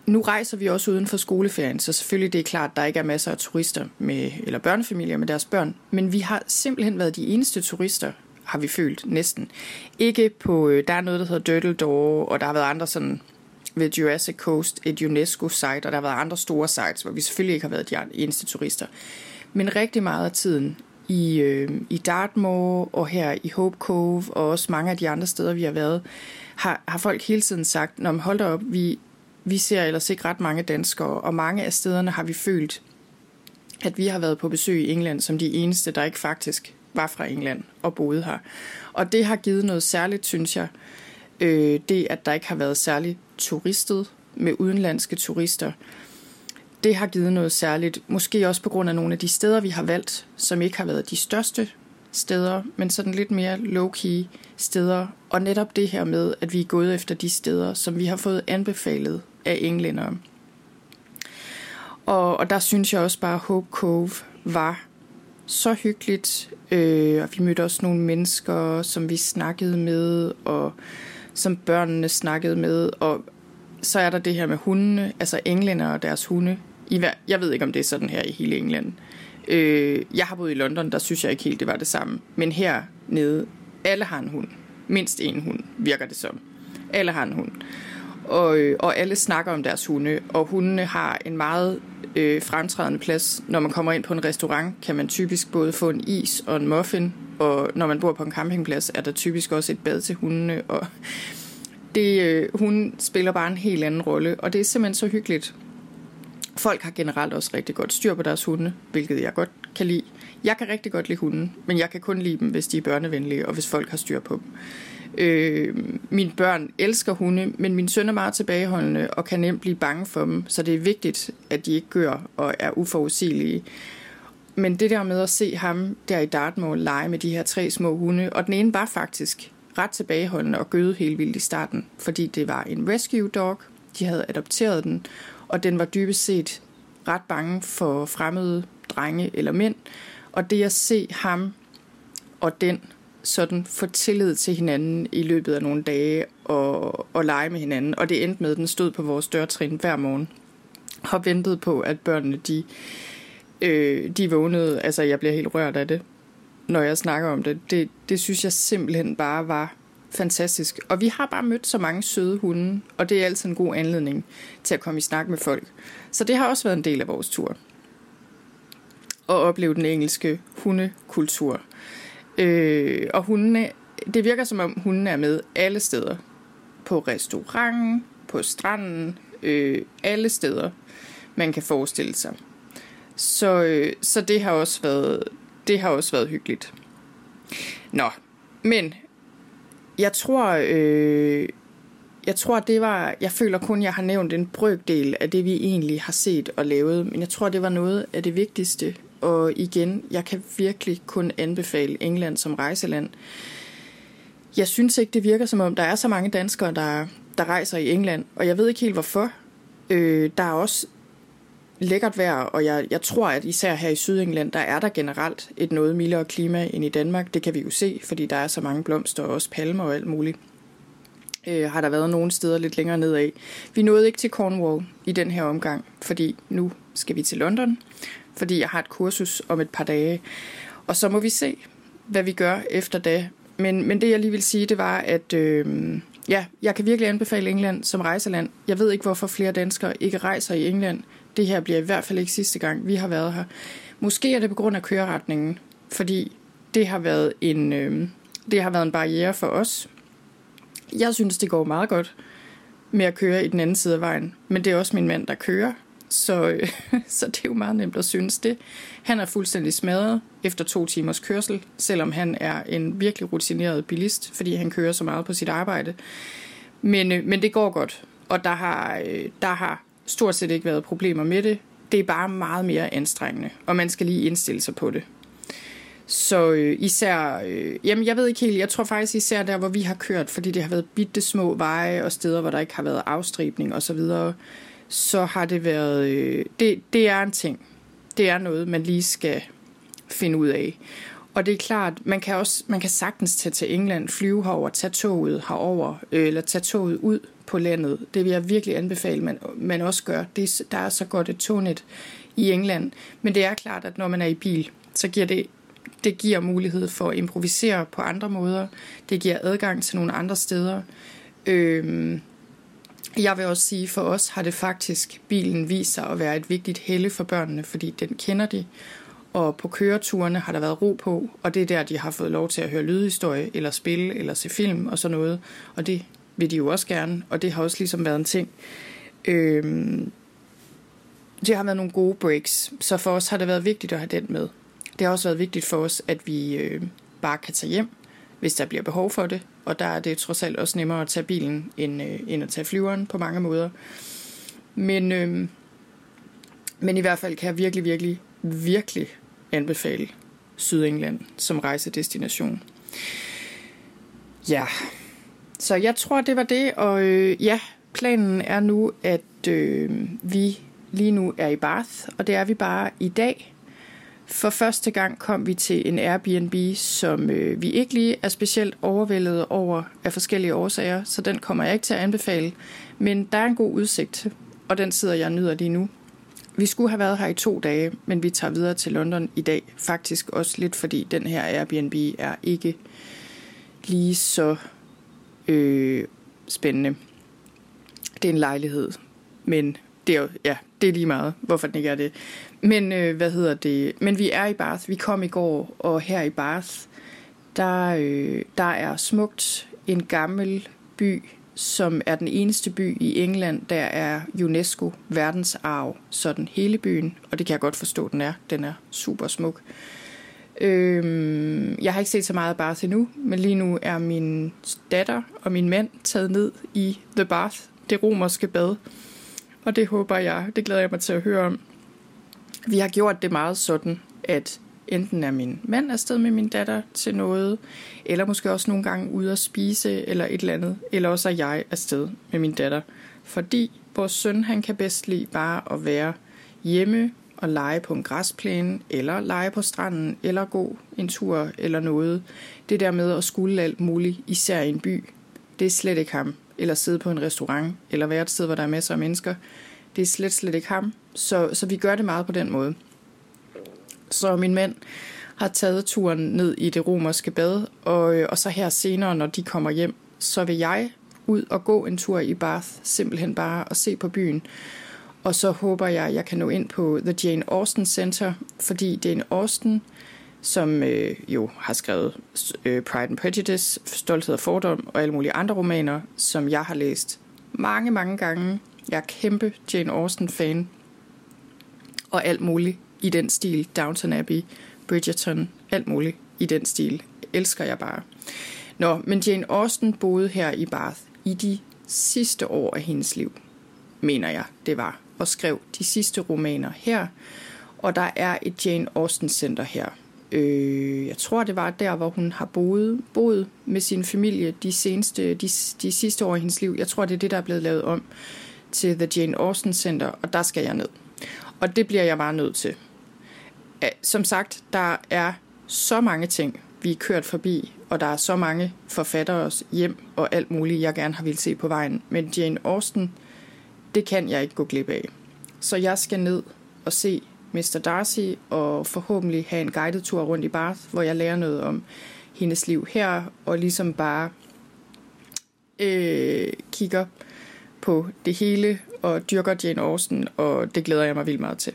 nu rejser vi også uden for skoleferien, så selvfølgelig det er klart, at der ikke er masser af turister med, eller børnefamilier med deres børn, men vi har simpelthen været de eneste turister, har vi følt næsten. Ikke på, øh, der er noget, der hedder Dirtle Door, og der har været andre sådan ved Jurassic Coast, et UNESCO-site, og der har været andre store sites, hvor vi selvfølgelig ikke har været de eneste turister. Men rigtig meget af tiden i, øh, i Dartmoor og her i Hope Cove, og også mange af de andre steder, vi har været, har, har folk hele tiden sagt, når hold da op, vi, vi ser ellers ikke ret mange danskere, og mange af stederne har vi følt, at vi har været på besøg i England som de eneste, der ikke faktisk var fra England og boede her. Og det har givet noget særligt, synes jeg. Øh, det, at der ikke har været særligt turistet med udenlandske turister, det har givet noget særligt. Måske også på grund af nogle af de steder, vi har valgt, som ikke har været de største steder, men sådan lidt mere low-key steder. Og netop det her med, at vi er gået efter de steder, som vi har fået anbefalet af englændere. Og, og der synes jeg også bare, at Hope Cove var så hyggeligt. Øh, og vi mødte også nogle mennesker, som vi snakkede med, og som børnene snakkede med. Og så er der det her med hundene, altså englænder og deres hunde. Jeg ved ikke, om det er sådan her i hele England. Øh, jeg har boet i London, der synes jeg ikke helt, det var det samme. Men her nede, alle har en hund. Mindst en hund, virker det som. Alle har en hund. Og, øh, og alle snakker om deres hunde, og hundene har en meget øh, fremtrædende plads. Når man kommer ind på en restaurant, kan man typisk både få en is og en muffin, og når man bor på en campingplads, er der typisk også et bad til hundene, og [laughs] det, øh, hun spiller bare en helt anden rolle, og det er simpelthen så hyggeligt. Folk har generelt også rigtig godt styr på deres hunde, hvilket jeg godt kan lide. Jeg kan rigtig godt lide hunde, men jeg kan kun lide dem, hvis de er børnevenlige, og hvis folk har styr på dem. Øh, mine børn elsker hunde, men min søn er meget tilbageholdende og kan nemt blive bange for dem, så det er vigtigt, at de ikke gør og er uforudsigelige. Men det der med at se ham der i Dartmoor lege med de her tre små hunde, og den ene var faktisk ret tilbageholdende og gøde helt vildt i starten, fordi det var en rescue dog, de havde adopteret den, og den var dybest set ret bange for fremmede drenge eller mænd. Og det at se ham og den sådan få tillid til hinanden i løbet af nogle dage og, og lege med hinanden. Og det endte med, at den stod på vores dørtrin hver morgen og ventede på, at børnene de, øh, de vågnede. Altså, jeg bliver helt rørt af det, når jeg snakker om det. det. Det synes jeg simpelthen bare var fantastisk. Og vi har bare mødt så mange søde hunde, og det er altid en god anledning til at komme i snak med folk. Så det har også været en del af vores tur. At opleve den engelske hundekultur. Øh, og hundene, det virker som om hundene er med alle steder. På restauranten, på stranden, øh, alle steder, man kan forestille sig. Så, øh, så det har også været det har også været hyggeligt. Nå, men jeg tror, øh, jeg tror, det var, jeg føler kun, jeg har nævnt en brøkdel af det, vi egentlig har set og lavet, men jeg tror, det var noget af det vigtigste. Og igen, jeg kan virkelig kun anbefale England som rejseland. Jeg synes ikke, det virker som om, der er så mange danskere, der, der rejser i England, og jeg ved ikke helt hvorfor. Øh, der er også lækkert vejr, og jeg, jeg tror, at især her i Sydengland, der er der generelt et noget mildere klima end i Danmark. Det kan vi jo se, fordi der er så mange blomster og også palmer og alt muligt. Øh, har der været nogle steder lidt længere nedad. Vi nåede ikke til Cornwall i den her omgang, fordi nu skal vi til London, fordi jeg har et kursus om et par dage. Og så må vi se, hvad vi gør efter det. Men, men det jeg lige vil sige, det var, at øh, ja, jeg kan virkelig anbefale England som rejseland. Jeg ved ikke, hvorfor flere danskere ikke rejser i England det her bliver i hvert fald ikke sidste gang, vi har været her. Måske er det på grund af køreretningen, fordi det har været en, øh, det har været en barriere for os. Jeg synes, det går meget godt med at køre i den anden side af vejen, men det er også min mand, der kører, så, øh, [laughs] så det er jo meget nemt at synes det. Han er fuldstændig smadret efter to timers kørsel, selvom han er en virkelig rutineret bilist, fordi han kører så meget på sit arbejde. Men, øh, men det går godt, og der har, øh, der har stort set ikke været problemer med det. Det er bare meget mere anstrengende, og man skal lige indstille sig på det. Så øh, især, øh, jamen jeg ved ikke helt, jeg tror faktisk især der, hvor vi har kørt, fordi det har været bitte små veje og steder, hvor der ikke har været afstribning og så videre, så har det været, øh, det, det er en ting. Det er noget, man lige skal finde ud af. Og det er klart, man kan også man kan sagtens tage til England, flyve herover, tage toget herover, øh, eller tage toget ud på landet. Det vil jeg virkelig anbefale, man, man også gør. Det, der er så godt et tognet i England. Men det er klart, at når man er i bil, så giver det, det giver mulighed for at improvisere på andre måder. Det giver adgang til nogle andre steder. Øhm, jeg vil også sige, for os har det faktisk bilen vist sig at være et vigtigt helle for børnene, fordi den kender de. Og på køreturene har der været ro på, og det er der, de har fået lov til at høre lydhistorie, eller spille, eller se film og sådan noget. Og det vil de jo også gerne, og det har også ligesom været en ting. Øhm, det har været nogle gode breaks, så for os har det været vigtigt at have den med. Det har også været vigtigt for os, at vi øh, bare kan tage hjem, hvis der bliver behov for det. Og der er det trods alt også nemmere at tage bilen, end, øh, end at tage flyveren på mange måder. Men, øh, men i hvert fald kan jeg virkelig, virkelig, virkelig anbefale Sydengland som rejsedestination. Ja, så jeg tror, det var det. Og øh, ja, planen er nu, at øh, vi lige nu er i Bath, og det er vi bare i dag. For første gang kom vi til en Airbnb, som øh, vi ikke lige er specielt overvældet over af forskellige årsager, så den kommer jeg ikke til at anbefale. Men der er en god udsigt, og den sidder jeg og nyder lige nu. Vi skulle have været her i to dage, men vi tager videre til London i dag. Faktisk også lidt, fordi den her Airbnb er ikke lige så øh, spændende. Det er en lejlighed, men det er jo, ja, det er lige meget, hvorfor den ikke er det. Men øh, hvad hedder det? Men vi er i Bath. Vi kom i går, og her i Bath, der, øh, der er smukt en gammel by, som er den eneste by i England, der er UNESCO verdensarv, sådan hele byen, og det kan jeg godt forstå, den er. Den er super smuk. Øhm, jeg har ikke set så meget Bath endnu, men lige nu er min datter og min mand taget ned i The Bath, det romerske bad. Og det håber jeg, det glæder jeg mig til at høre om. Vi har gjort det meget sådan, at enten er min mand afsted med min datter til noget, eller måske også nogle gange ude at spise eller et eller andet, eller også er jeg afsted med min datter. Fordi vores søn, han kan bedst lide bare at være hjemme at lege på en græsplæne, eller lege på stranden, eller gå en tur eller noget. Det der med at skulle alt muligt, især i en by, det er slet ikke ham. Eller sidde på en restaurant, eller være et sted, hvor der er masser af mennesker. Det er slet, slet ikke ham. Så, så vi gør det meget på den måde. Så min mand har taget turen ned i det romerske bad, og, øh, og så her senere, når de kommer hjem, så vil jeg ud og gå en tur i Bath, simpelthen bare at se på byen. Og så håber jeg, at jeg kan nå ind på The Jane Austen Center, fordi Jane Austen, som øh, jo har skrevet øh, Pride and Prejudice, Stolthed og Fordom og alle mulige andre romaner, som jeg har læst mange, mange gange. Jeg er kæmpe Jane Austen-fan. Og alt muligt i den stil. Downton Abbey, Bridgerton, alt muligt i den stil. Elsker jeg bare. Nå, men Jane Austen boede her i Bath i de sidste år af hendes liv, mener jeg, det var og skrev de sidste romaner her. Og der er et Jane Austen Center her. Øh, jeg tror, det var der, hvor hun har boet, boet med sin familie de, seneste, de, de sidste år i hendes liv. Jeg tror, det er det, der er blevet lavet om til The Jane Austen Center, og der skal jeg ned. Og det bliver jeg bare nødt til. Som sagt, der er så mange ting, vi er kørt forbi, og der er så mange forfattere hjem og alt muligt, jeg gerne har ville se på vejen. Men Jane Austen det kan jeg ikke gå glip af. Så jeg skal ned og se Mr. Darcy og forhåbentlig have en guided tur rundt i Bath, hvor jeg lærer noget om hendes liv her, og ligesom bare øh, kigger på det hele og dyrker Jane Austen, og det glæder jeg mig vildt meget til.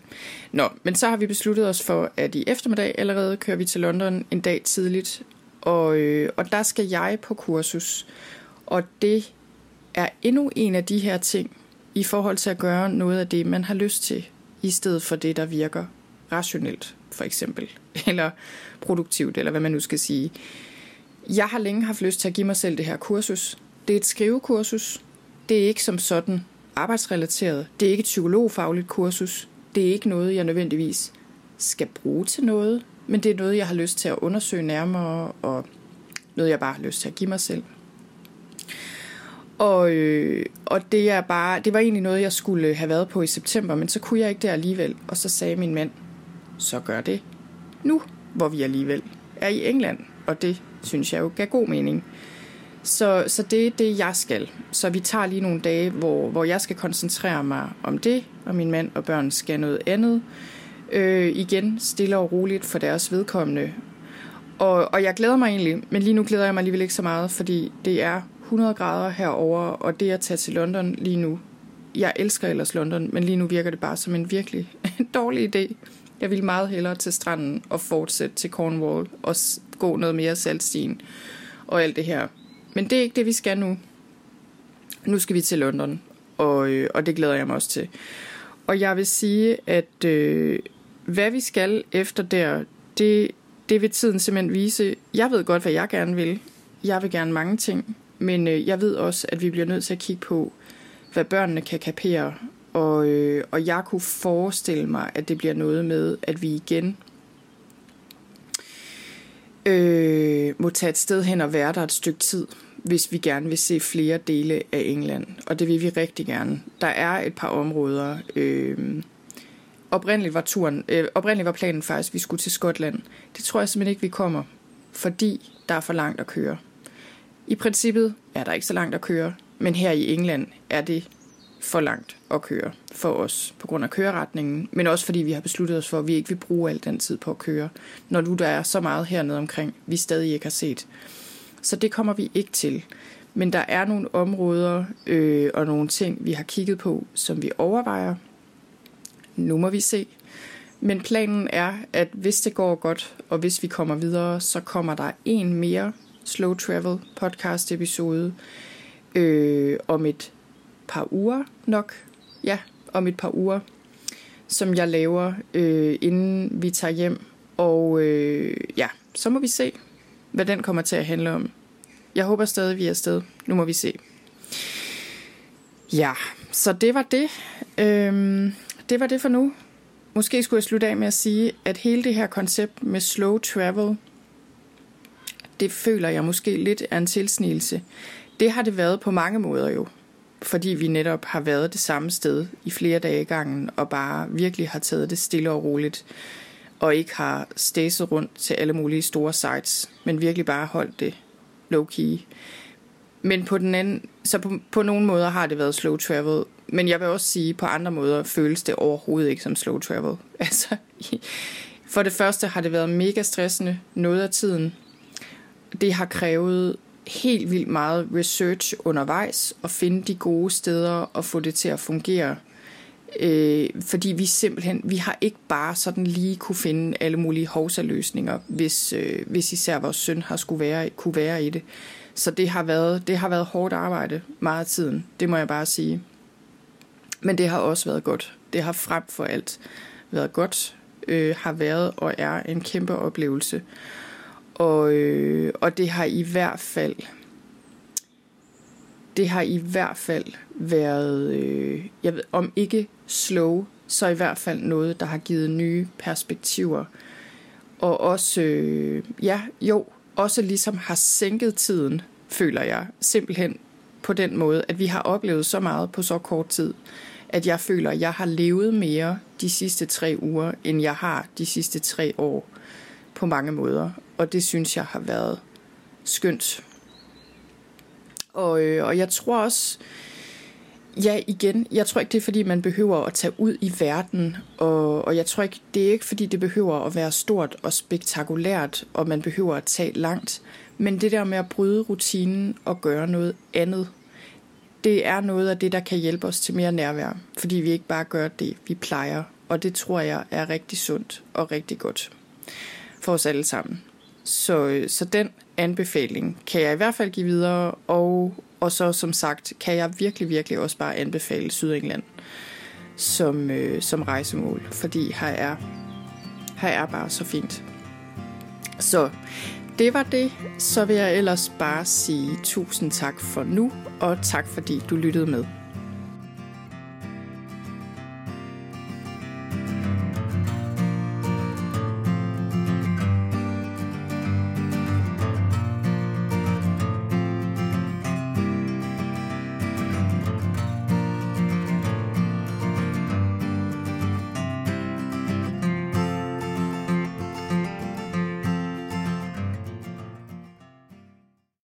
Nå, men så har vi besluttet os for, at i eftermiddag allerede kører vi til London en dag tidligt, og, øh, og der skal jeg på kursus, og det er endnu en af de her ting, i forhold til at gøre noget af det, man har lyst til, i stedet for det, der virker rationelt, for eksempel, [laughs] eller produktivt, eller hvad man nu skal sige. Jeg har længe haft lyst til at give mig selv det her kursus. Det er et skrivekursus. Det er ikke som sådan arbejdsrelateret. Det er ikke et psykologfagligt kursus. Det er ikke noget, jeg nødvendigvis skal bruge til noget, men det er noget, jeg har lyst til at undersøge nærmere, og noget, jeg bare har lyst til at give mig selv. Og, øh, og det er bare, det var egentlig noget, jeg skulle have været på i september, men så kunne jeg ikke det alligevel. Og så sagde min mand, så gør det nu, hvor vi alligevel er i England. Og det synes jeg jo gav god mening. Så, så det er det, jeg skal. Så vi tager lige nogle dage, hvor, hvor jeg skal koncentrere mig om det, og min mand og børn skal noget andet. Øh, igen, stille og roligt for deres vedkommende. Og, og jeg glæder mig egentlig, men lige nu glæder jeg mig alligevel ikke så meget, fordi det er 100 grader herover, og det at tage til London lige nu, jeg elsker ellers London, men lige nu virker det bare som en virkelig [laughs] dårlig idé. Jeg vil meget hellere til stranden og fortsætte til Cornwall og gå noget mere saltstien og alt det her. Men det er ikke det, vi skal nu. Nu skal vi til London. og, øh, og det glæder jeg mig også til. Og jeg vil sige, at øh, hvad vi skal efter der, det, det vil tiden simpelthen vise. Jeg ved godt, hvad jeg gerne vil. Jeg vil gerne mange ting, men øh, jeg ved også, at vi bliver nødt til at kigge på, hvad børnene kan kapere. Og, øh, og jeg kunne forestille mig, at det bliver noget med, at vi igen øh, må tage et sted hen og være der et stykke tid, hvis vi gerne vil se flere dele af England. Og det vil vi rigtig gerne. Der er et par områder. Øh, oprindeligt var turen, øh, oprindeligt var planen faktisk, at vi skulle til Skotland. Det tror jeg simpelthen ikke, vi kommer, fordi der er for langt at køre. I princippet er der ikke så langt at køre, men her i England er det for langt at køre for os på grund af køreretningen, men også fordi vi har besluttet os for, at vi ikke vil bruge al den tid på at køre, når nu der er så meget hernede omkring, vi stadig ikke har set. Så det kommer vi ikke til. Men der er nogle områder øh, og nogle ting, vi har kigget på, som vi overvejer. Nu må vi se. Men planen er, at hvis det går godt, og hvis vi kommer videre, så kommer der en mere Slow Travel podcast episode øh, om et par uger nok. Ja, om et par uger, som jeg laver, øh, inden vi tager hjem. Og øh, ja, så må vi se, hvad den kommer til at handle om. Jeg håber stadig, vi er afsted. Nu må vi se. Ja, så det var det. Øhm, det var det for nu. Måske skulle jeg slutte af med at sige, at hele det her koncept med slow travel, det føler jeg måske lidt er en tilsnigelse. Det har det været på mange måder jo fordi vi netop har været det samme sted i flere dage gangen, og bare virkelig har taget det stille og roligt, og ikke har stæset rundt til alle mulige store sites, men virkelig bare holdt det low-key. Men på den anden, så på, på nogle måder har det været slow travel, men jeg vil også sige, på andre måder føles det overhovedet ikke som slow travel. [laughs] Altså, for det første har det været mega stressende noget af tiden. Det har krævet helt vildt meget research undervejs og finde de gode steder og få det til at fungere. Øh, fordi vi simpelthen, vi har ikke bare sådan lige kunne finde alle mulige hovsaløsninger, hvis, øh, hvis især vores søn har skulle være, kunne være i det. Så det har, været, det har været hårdt arbejde meget af tiden, det må jeg bare sige. Men det har også været godt. Det har frem for alt været godt, øh, har været og er en kæmpe oplevelse. Og, øh, og det har i hvert fald det har i hvert fald været, øh, jeg ved, om ikke slow, så i hvert fald noget, der har givet nye perspektiver. Og også, øh, ja, jo, også ligesom har sænket tiden, føler jeg, simpelthen på den måde, at vi har oplevet så meget på så kort tid, at jeg føler, at jeg har levet mere de sidste tre uger, end jeg har de sidste tre år på mange måder og det synes jeg har været skønt. Og, øh, og jeg tror også, ja igen, jeg tror ikke det er fordi man behøver at tage ud i verden, og, og jeg tror ikke, det er ikke fordi det behøver at være stort og spektakulært, og man behøver at tage langt, men det der med at bryde rutinen og gøre noget andet, det er noget af det, der kan hjælpe os til mere nærvær, fordi vi ikke bare gør det, vi plejer, og det tror jeg er rigtig sundt og rigtig godt for os alle sammen. Så, øh, så den anbefaling kan jeg i hvert fald give videre, og, og så som sagt kan jeg virkelig, virkelig også bare anbefale Sydengland som, øh, som rejsemål, fordi her er, her er bare så fint. Så det var det. Så vil jeg ellers bare sige tusind tak for nu, og tak fordi du lyttede med.